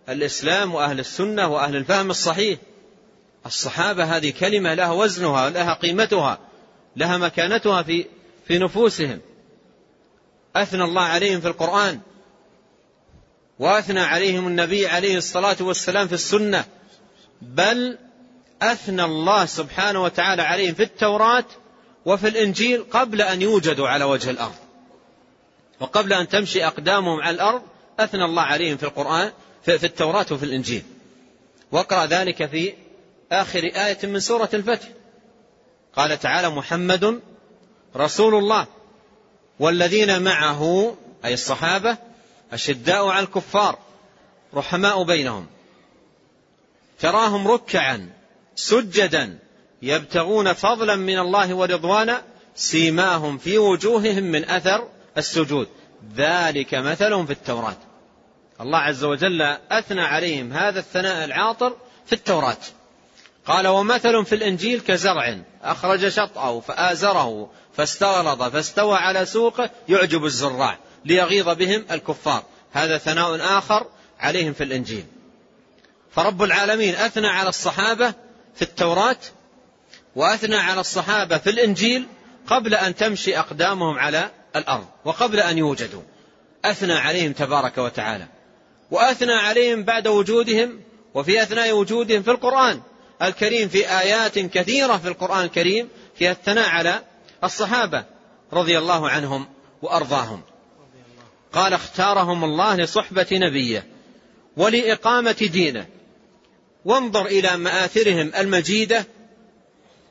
[SPEAKER 1] الإسلام وأهل السنة وأهل الفهم الصحيح الصحابة هذه كلمة لها وزنها لها قيمتها لها مكانتها في في نفوسهم أثنى الله عليهم في القرآن وأثنى عليهم النبي عليه الصلاة والسلام في السنة بل أثنى الله سبحانه وتعالى عليهم في التوراة وفي الإنجيل قبل أن يوجدوا على وجه الأرض وقبل أن تمشي أقدامهم على الأرض أثنى الله عليهم في القرآن في التوراة وفي الإنجيل واقرأ ذلك في آخر آية من سورة الفتح قال تعالى محمد رسول الله والذين معه أي الصحابة أشداء على الكفار رحماء بينهم تراهم ركعا سجدا يبتغون فضلا من الله ورضوانا سيماهم في وجوههم من أثر السجود ذلك مثلهم في التوراة الله عز وجل أثنى عليهم هذا الثناء العاطر في التوراة قال ومثل في الإنجيل كزرع أخرج شطأه فآزره فاستغلظ فاستوى على سوقه يعجب الزراع ليغيظ بهم الكفار هذا ثناء آخر عليهم في الإنجيل فرب العالمين أثنى على الصحابة في التوراة وأثنى على الصحابة في الإنجيل قبل أن تمشي أقدامهم على الأرض وقبل أن يوجدوا أثنى عليهم تبارك وتعالى وأثنى عليهم بعد وجودهم وفي أثناء وجودهم في القرآن الكريم في آيات كثيرة في القرآن الكريم فيها الثناء على الصحابة رضي الله عنهم وأرضاهم قال اختارهم الله لصحبة نبيه ولإقامة دينه وانظر إلى مآثرهم المجيدة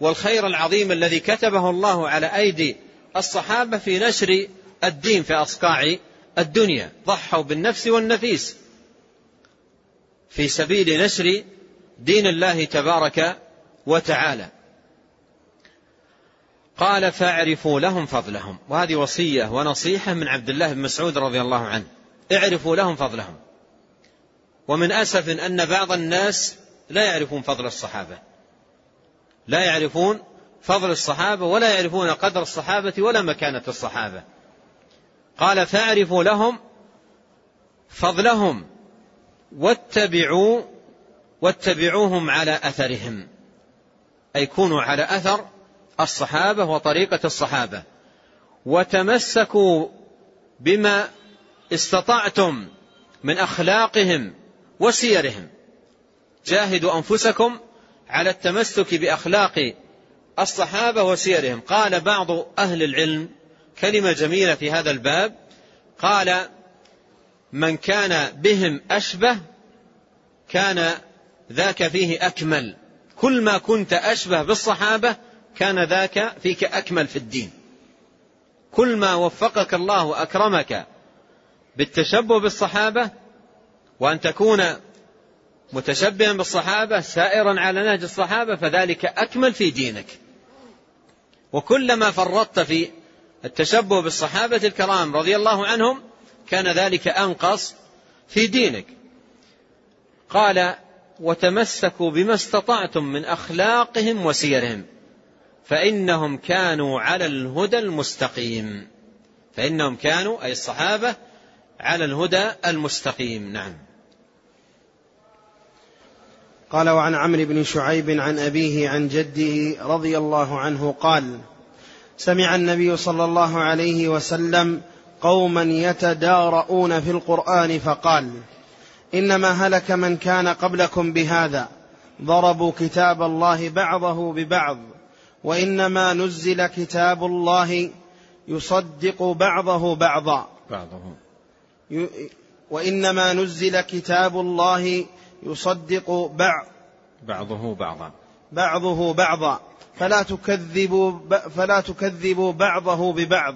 [SPEAKER 1] والخير العظيم الذي كتبه الله على أيدي الصحابة في نشر الدين في أصقاع الدنيا ضحوا بالنفس والنفيس في سبيل نشر دين الله تبارك وتعالى قال فاعرفوا لهم فضلهم وهذه وصية ونصيحة من عبد الله بن مسعود رضي الله عنه اعرفوا لهم فضلهم ومن أسف أن بعض الناس لا يعرفون فضل الصحابة لا يعرفون فضل الصحابة ولا يعرفون قدر الصحابة ولا مكانة الصحابة قال فاعرفوا لهم فضلهم واتبعوا واتبعوهم على أثرهم أي كونوا على أثر الصحابة وطريقة الصحابة وتمسكوا بما استطعتم من أخلاقهم وسيرهم جاهدوا أنفسكم على التمسك بأخلاق الصحابة وسيرهم قال بعض أهل العلم كلمة جميلة في هذا الباب قال من كان بهم أشبه كان ذاك فيه أكمل كل ما كنت أشبه بالصحابة كان ذاك فيك أكمل في الدين كل ما وفقك الله وأكرمك بالتشبه بالصحابة وأن تكون متشبها بالصحابة سائرا على نهج الصحابة فذلك أكمل في دينك وكلما فرطت في التشبه بالصحابة الكرام رضي الله عنهم كان ذلك أنقص في دينك قال وتمسكوا بما استطعتم من أخلاقهم وسيرهم فإنهم كانوا على الهدى المستقيم فإنهم كانوا أي الصحابة على الهدى المستقيم نعم
[SPEAKER 2] قال وعن عمرو بن شعيب عن أبيه عن جده رضي الله عنه قال سمع النبي صلى الله عليه وسلم قوما يتدارؤون في القرآن فقال انما هلك من كان قبلكم بهذا ضربوا كتاب الله بعضه ببعض وانما نزل كتاب الله يصدق بعضه بعضا بعضه وانما نزل كتاب الله يصدق بعض
[SPEAKER 1] بعضه بعضا
[SPEAKER 2] بعضه بعضا فلا تكذبوا فلا تكذبوا بعضه ببعض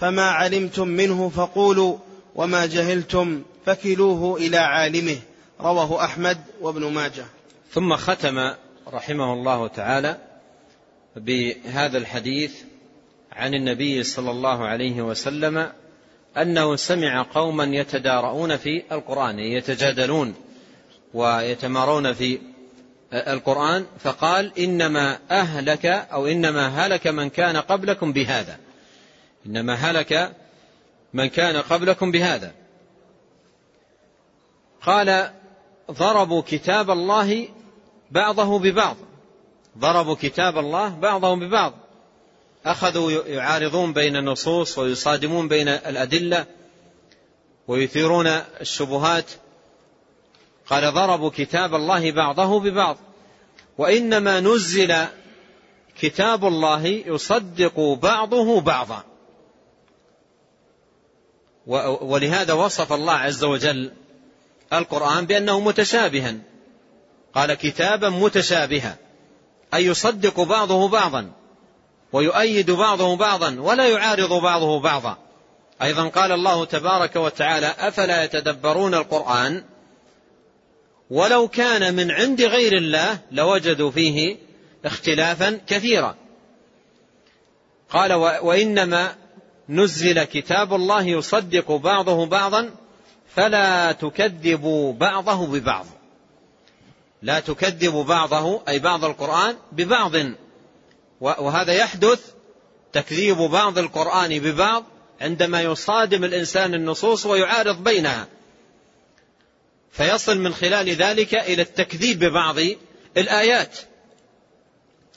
[SPEAKER 2] فما علمتم منه فقولوا وما جهلتم فكلوه إلى عالمه رواه أحمد وابن ماجه
[SPEAKER 1] ثم ختم رحمه الله تعالى بهذا الحديث عن النبي صلى الله عليه وسلم أنه سمع قوما يتدارؤون في القرآن يتجادلون ويتمارون في القرآن فقال إنما أهلك أو إنما هلك من كان قبلكم بهذا إنما هلك من كان قبلكم بهذا قال ضربوا كتاب الله بعضه ببعض ضربوا كتاب الله بعضهم ببعض أخذوا يعارضون بين النصوص ويصادمون بين الأدلة ويثيرون الشبهات قال ضربوا كتاب الله بعضه ببعض وإنما نزل كتاب الله يصدق بعضه بعضا ولهذا وصف الله عز وجل القرآن بأنه متشابها قال كتابا متشابها أي يصدق بعضه بعضا ويؤيد بعضه بعضا ولا يعارض بعضه بعضا أيضا قال الله تبارك وتعالى أفلا يتدبرون القرآن ولو كان من عند غير الله لوجدوا فيه اختلافا كثيرا قال وإنما نزل كتاب الله يصدق بعضه بعضا فلا تكذبوا بعضه ببعض لا تكذبوا بعضه أي بعض القرآن ببعض وهذا يحدث تكذيب بعض القرآن ببعض عندما يصادم الإنسان النصوص ويعارض بينها فيصل من خلال ذلك إلى التكذيب ببعض الآيات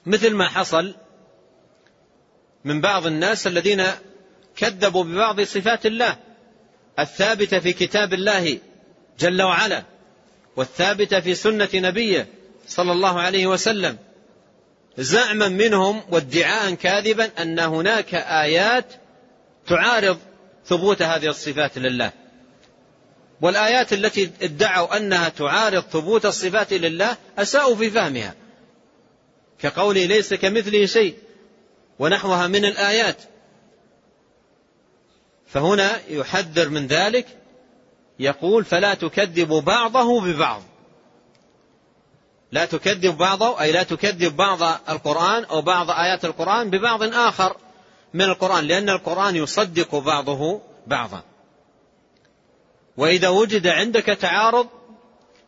[SPEAKER 1] مثل ما حصل من بعض الناس الذين كذبوا ببعض صفات الله الثابته في كتاب الله جل وعلا والثابته في سنه نبيه صلى الله عليه وسلم زعما منهم وادعاء كاذبا ان هناك ايات تعارض ثبوت هذه الصفات لله والايات التي ادعوا انها تعارض ثبوت الصفات لله اساءوا في فهمها كقوله ليس كمثله شيء ونحوها من الايات فهنا يحذر من ذلك يقول فلا تكذبوا بعضه ببعض لا تكذب بعضه أي لا تكذب بعض القرآن أو بعض آيات القرآن ببعض آخر من القرآن لأن القرآن يصدق بعضه بعضا وإذا وجد عندك تعارض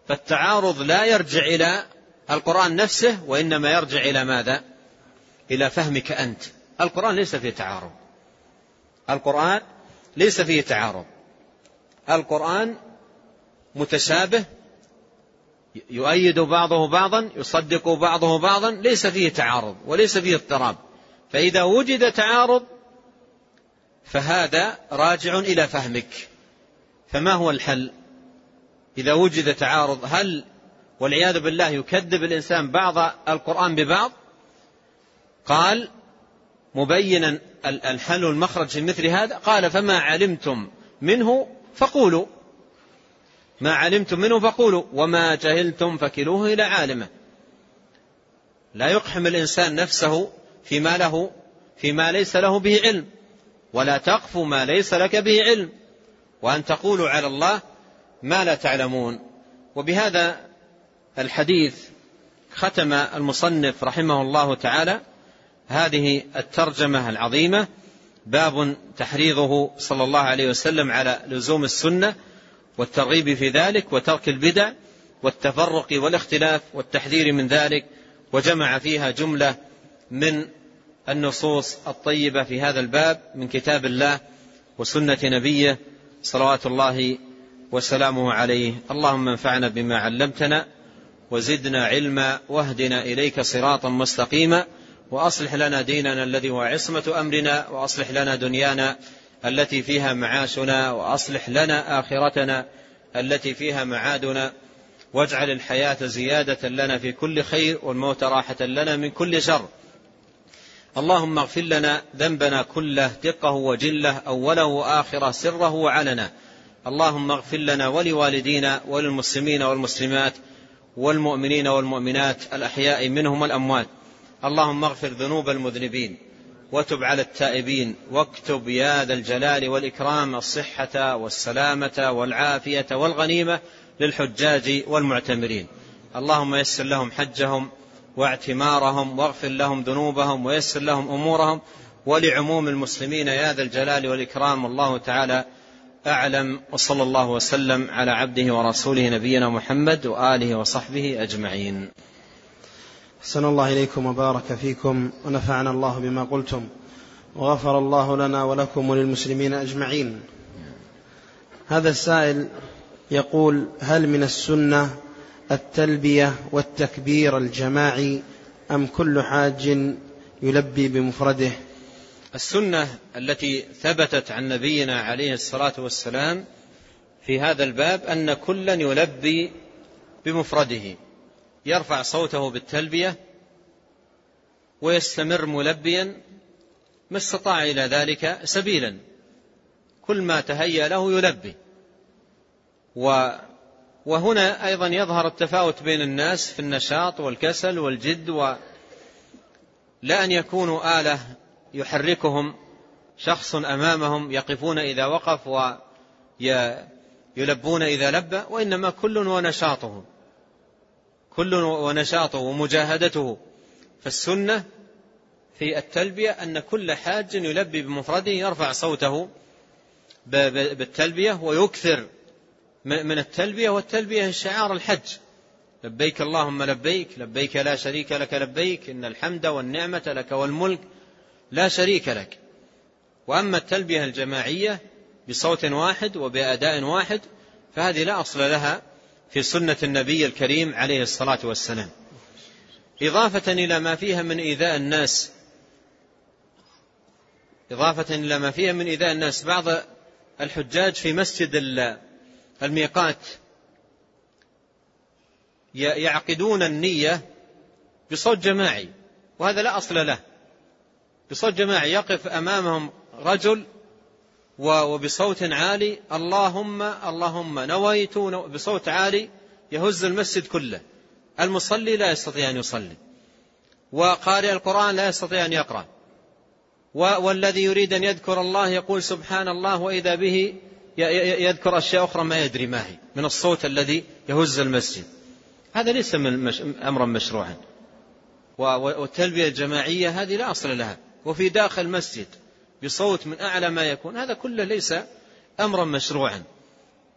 [SPEAKER 1] فالتعارض لا يرجع إلى القرآن نفسه وإنما يرجع إلى ماذا إلى فهمك أنت القرآن ليس فيه تعارض القرآن ليس فيه تعارض القرآن متشابه يؤيد بعضه بعضا يصدق بعضه بعضا ليس فيه تعارض وليس فيه اضطراب فإذا وجد تعارض فهذا راجع إلى فهمك فما هو الحل إذا وجد تعارض هل والعياذ بالله يكذب الإنسان بعض القرآن ببعض قال مبينا الحل والمخرج في مثل هذا قال فما علمتم منه فقولوا ما علمتم منه فقولوا وما جهلتم فكلوه إلى عالمه لا يقحم الإنسان نفسه فيما له فيما ليس له به علم ولا تقف ما ليس لك به علم وأن تقولوا على الله ما لا تعلمون وبهذا الحديث ختم المصنف رحمه الله تعالى هذه الترجمة العظيمة باب تحريضه صلى الله عليه وسلم على لزوم السنة والترغيب في ذلك وترك البدع والتفرق والاختلاف والتحذير من ذلك وجمع فيها جملة من النصوص الطيبة في هذا الباب من كتاب الله وسنة نبيه صلوات الله وسلامه عليه اللهم انفعنا بما علمتنا وزدنا علما واهدنا إليك صراطا مستقيما وأصلح لنا ديننا الذي هو عصمة أمرنا وأصلح لنا دنيانا التي فيها معاشنا وأصلح لنا آخرتنا التي فيها معادنا واجعل الحياة زيادة لنا في كل خير والموت راحة لنا من كل شر اللهم اغفر لنا ذنبنا كله دقه وجله أوله وآخره سره وعلنا اللهم اغفر لنا ولوالدينا وللمسلمين والمسلمات والمؤمنين والمؤمنات الأحياء منهم الأموات اللهم اغفر ذنوب المذنبين وتب على التائبين واكتب يا ذا الجلال والإكرام الصحة والسلامة والعافية والغنيمة للحجاج والمعتمرين اللهم يسر لهم حجهم واعتمارهم واغفر لهم ذنوبهم ويسر لهم أمورهم ولعموم المسلمين يا ذا الجلال والإكرام والله تعالى أعلم وصلى الله وسلم على عبده ورسوله نبينا محمد وآله وصحبه أجمعين
[SPEAKER 2] أحسن الله إليكم وبارك فيكم ونفعنا الله بما قلتم وغفر الله لنا ولكم وللمسلمين أجمعين هذا السائل يقول هل من السنة التلبية والتكبير الجماعي أم كل حاج يلبي بمفرده
[SPEAKER 1] السنة التي ثبتت عن نبينا عليه الصلاة والسلام في هذا الباب أن كلا يلبي بمفرده يرفع صوته بالتلبية ويستمر ملبيا ما استطاع إلى ذلك سبيلا كل ما تهيأ له يلبي وهنا أيضا يظهر التفاوت بين الناس في النشاط والكسل والجد و لا أن يكونوا آلة يحركهم شخص أمامهم يقفون إذا وقف ويلبون إذا لبى وإنما كل ونشاطه كل ونشاطه ومجاهدته فالسنة في التلبية أن كل حاج يلبي بمفرده يرفع صوته بالتلبية ويكثر من التلبية والتلبية شعار الحج لبيك اللهم لبيك لبيك لا شريك لك لبيك إن الحمد والنعمة لك والملك لا شريك لك وأما التلبية الجماعية بصوت واحد وبأداء واحد فهذه لا أصل لها في سنة النبي الكريم عليه الصلاة والسلام إضافة إلى ما فيها من إيذاء الناس إضافة إلى ما فيها من إيذاء الناس بعض الحجاج في مسجد الميقات يعقدون النية بصوت جماعي وهذا لا أصل له بصوت جماعي يقف أمامهم رجل وبصوت عالي اللهم اللهم نويت بصوت عالي يهز المسجد كله المصلي لا يستطيع أن يصلي وقارئ القرآن لا يستطيع أن يقرأ والذي يريد أن يذكر الله يقول سبحان الله وإذا به يذكر أشياء أخرى ما يدري ما هي من الصوت الذي يهز المسجد هذا ليس من أمرا مشروعا والتلبية الجماعية هذه لا أصل لها وفي داخل المسجد بصوت من أعلى ما يكون هذا كله ليس أمرا مشروعا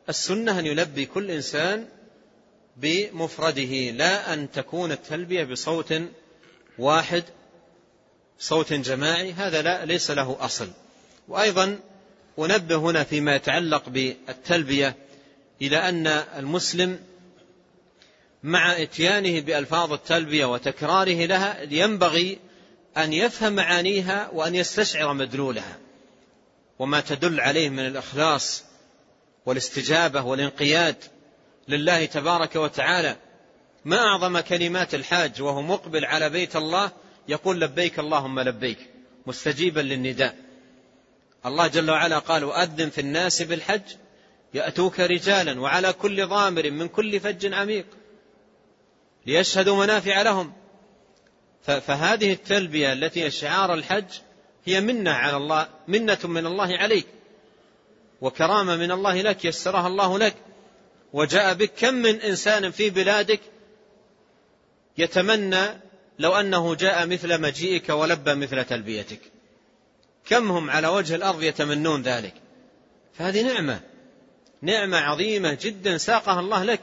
[SPEAKER 1] السنة أن يلبي كل إنسان بمفرده لا أن تكون التلبية بصوت واحد صوت جماعي هذا لا ليس له أصل وأيضا أنبه هنا فيما يتعلق بالتلبية إلى أن المسلم مع اتيانه بألفاظ التلبية وتكراره لها ينبغي أن يفهم معانيها وأن يستشعر مدلولها وما تدل عليه من الإخلاص والاستجابة والانقياد لله تبارك وتعالى ما أعظم كلمات الحاج وهو مقبل على بيت الله يقول لبيك اللهم لبيك مستجيبا للنداء الله جل وعلا قال وأذن في الناس بالحج يأتوك رجالا وعلى كل ضامر من كل فج عميق ليشهدوا منافع لهم فهذه التلبية التي شعار الحج هي منة على الله منة من الله عليك وكرامة من الله لك يسرها الله لك وجاء بك كم من إنسان في بلادك يتمنى لو أنه جاء مثل مجيئك ولبى مثل تلبيتك كم هم على وجه الأرض يتمنون ذلك فهذه نعمة نعمة عظيمة جدا ساقها الله لك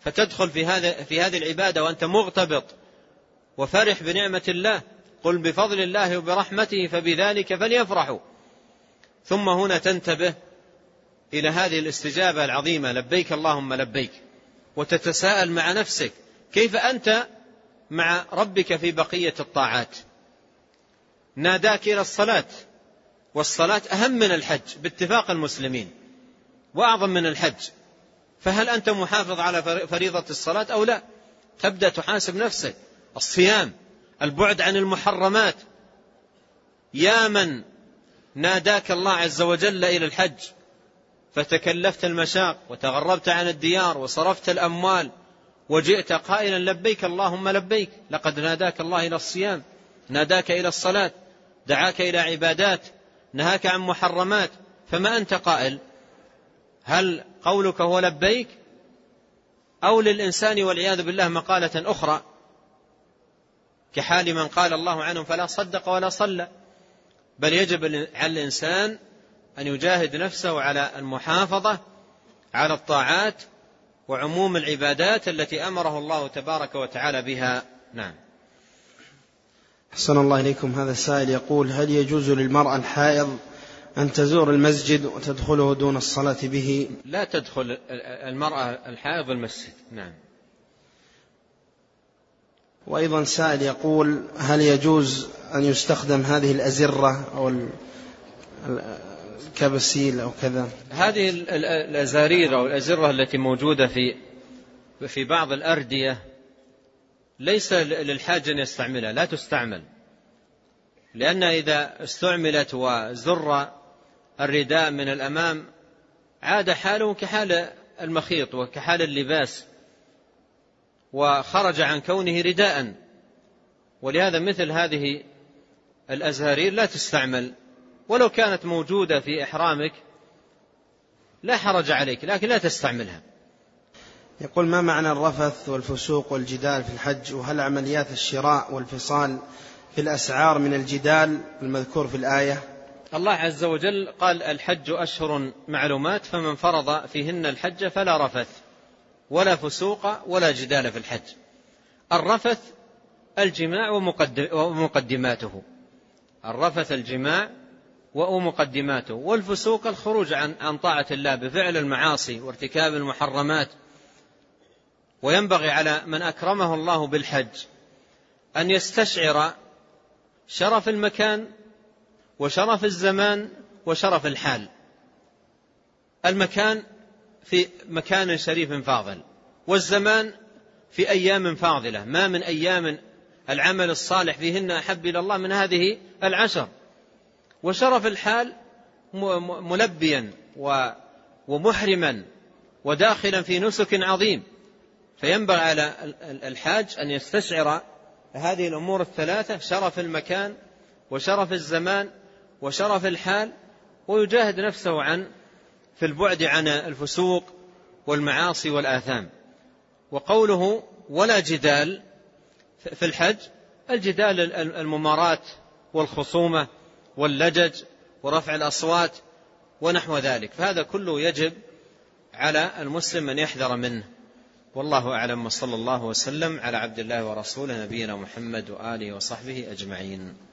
[SPEAKER 1] فتدخل في هذا في هذه العبادة وأنت مغتبط وفرح بنعمة الله قل بفضل الله وبرحمته فبذلك فليفرحوا ثم هنا تنتبه إلى هذه الاستجابة العظيمة لبيك اللهم لبيك وتتساءل مع نفسك كيف أنت مع ربك في بقية الطاعات ناداك إلى الصلاة والصلاة أهم من الحج باتفاق المسلمين وأعظم من الحج فهل أنت محافظ على فريضة الصلاة أو لا تبدأ تحاسب نفسك الصيام البعد عن المحرمات يا من ناداك الله عز وجل الى الحج فتكلفت المشاق وتغربت عن الديار وصرفت الاموال وجئت قائلا لبيك اللهم لبيك لقد ناداك الله الى الصيام ناداك الى الصلاه دعاك الى عبادات نهاك عن محرمات فما انت قائل هل قولك هو لبيك او للانسان والعياذ بالله مقاله اخرى كحال من قال الله عنهم فلا صدق ولا صلى بل يجب على الإنسان أن يجاهد نفسه على المحافظة على الطاعات وعموم العبادات التي أمره الله تبارك وتعالى بها نعم
[SPEAKER 2] أحسن الله إليكم هذا السائل يقول هل يجوز للمرأة الحائض أن تزور المسجد وتدخله دون الصلاة به
[SPEAKER 1] لا تدخل المرأة الحائض المسجد نعم
[SPEAKER 2] وأيضا سائل يقول هل يجوز أن يستخدم هذه الأزرة أو الكبسيل أو كذا
[SPEAKER 1] هذه الأزارير أو الأزرة التي موجودة في في بعض الأردية ليس للحاج أن يستعملها لا تستعمل لأن إذا استعملت وزر الرداء من الأمام عاد حاله كحال المخيط وكحال اللباس وخرج عن كونه رداء ولهذا مثل هذه الأزهارير لا تستعمل ولو كانت موجودة في إحرامك لا حرج عليك لكن لا تستعملها
[SPEAKER 2] يقول ما معنى الرفث والفسوق والجدال في الحج وهل عمليات الشراء والفصال في الأسعار من الجدال المذكور في الآية
[SPEAKER 1] الله عز وجل قال الحج أشهر معلومات فمن فرض فيهن الحج فلا رفث ولا فسوق ولا جدال في الحج الرفث الجماع ومقدماته الرفث الجماع ومقدماته والفسوق الخروج عن عن طاعة الله بفعل المعاصي وارتكاب المحرمات وينبغي على من أكرمه الله بالحج أن يستشعر شرف المكان وشرف الزمان وشرف الحال المكان في مكان شريف فاضل والزمان في أيام فاضلة ما من أيام العمل الصالح فيهن أحب إلى الله من هذه العشر وشرف الحال ملبيا ومحرما وداخلا في نسك عظيم فينبغي على الحاج أن يستشعر هذه الأمور الثلاثة شرف المكان وشرف الزمان وشرف الحال ويجاهد نفسه عن في البعد عن الفسوق والمعاصي والآثام وقوله ولا جدال في الحج الجدال الممارات والخصومة واللجج ورفع الأصوات ونحو ذلك فهذا كله يجب على المسلم أن يحذر منه والله أعلم وصلى الله وسلم على عبد الله ورسوله نبينا محمد وآله وصحبه أجمعين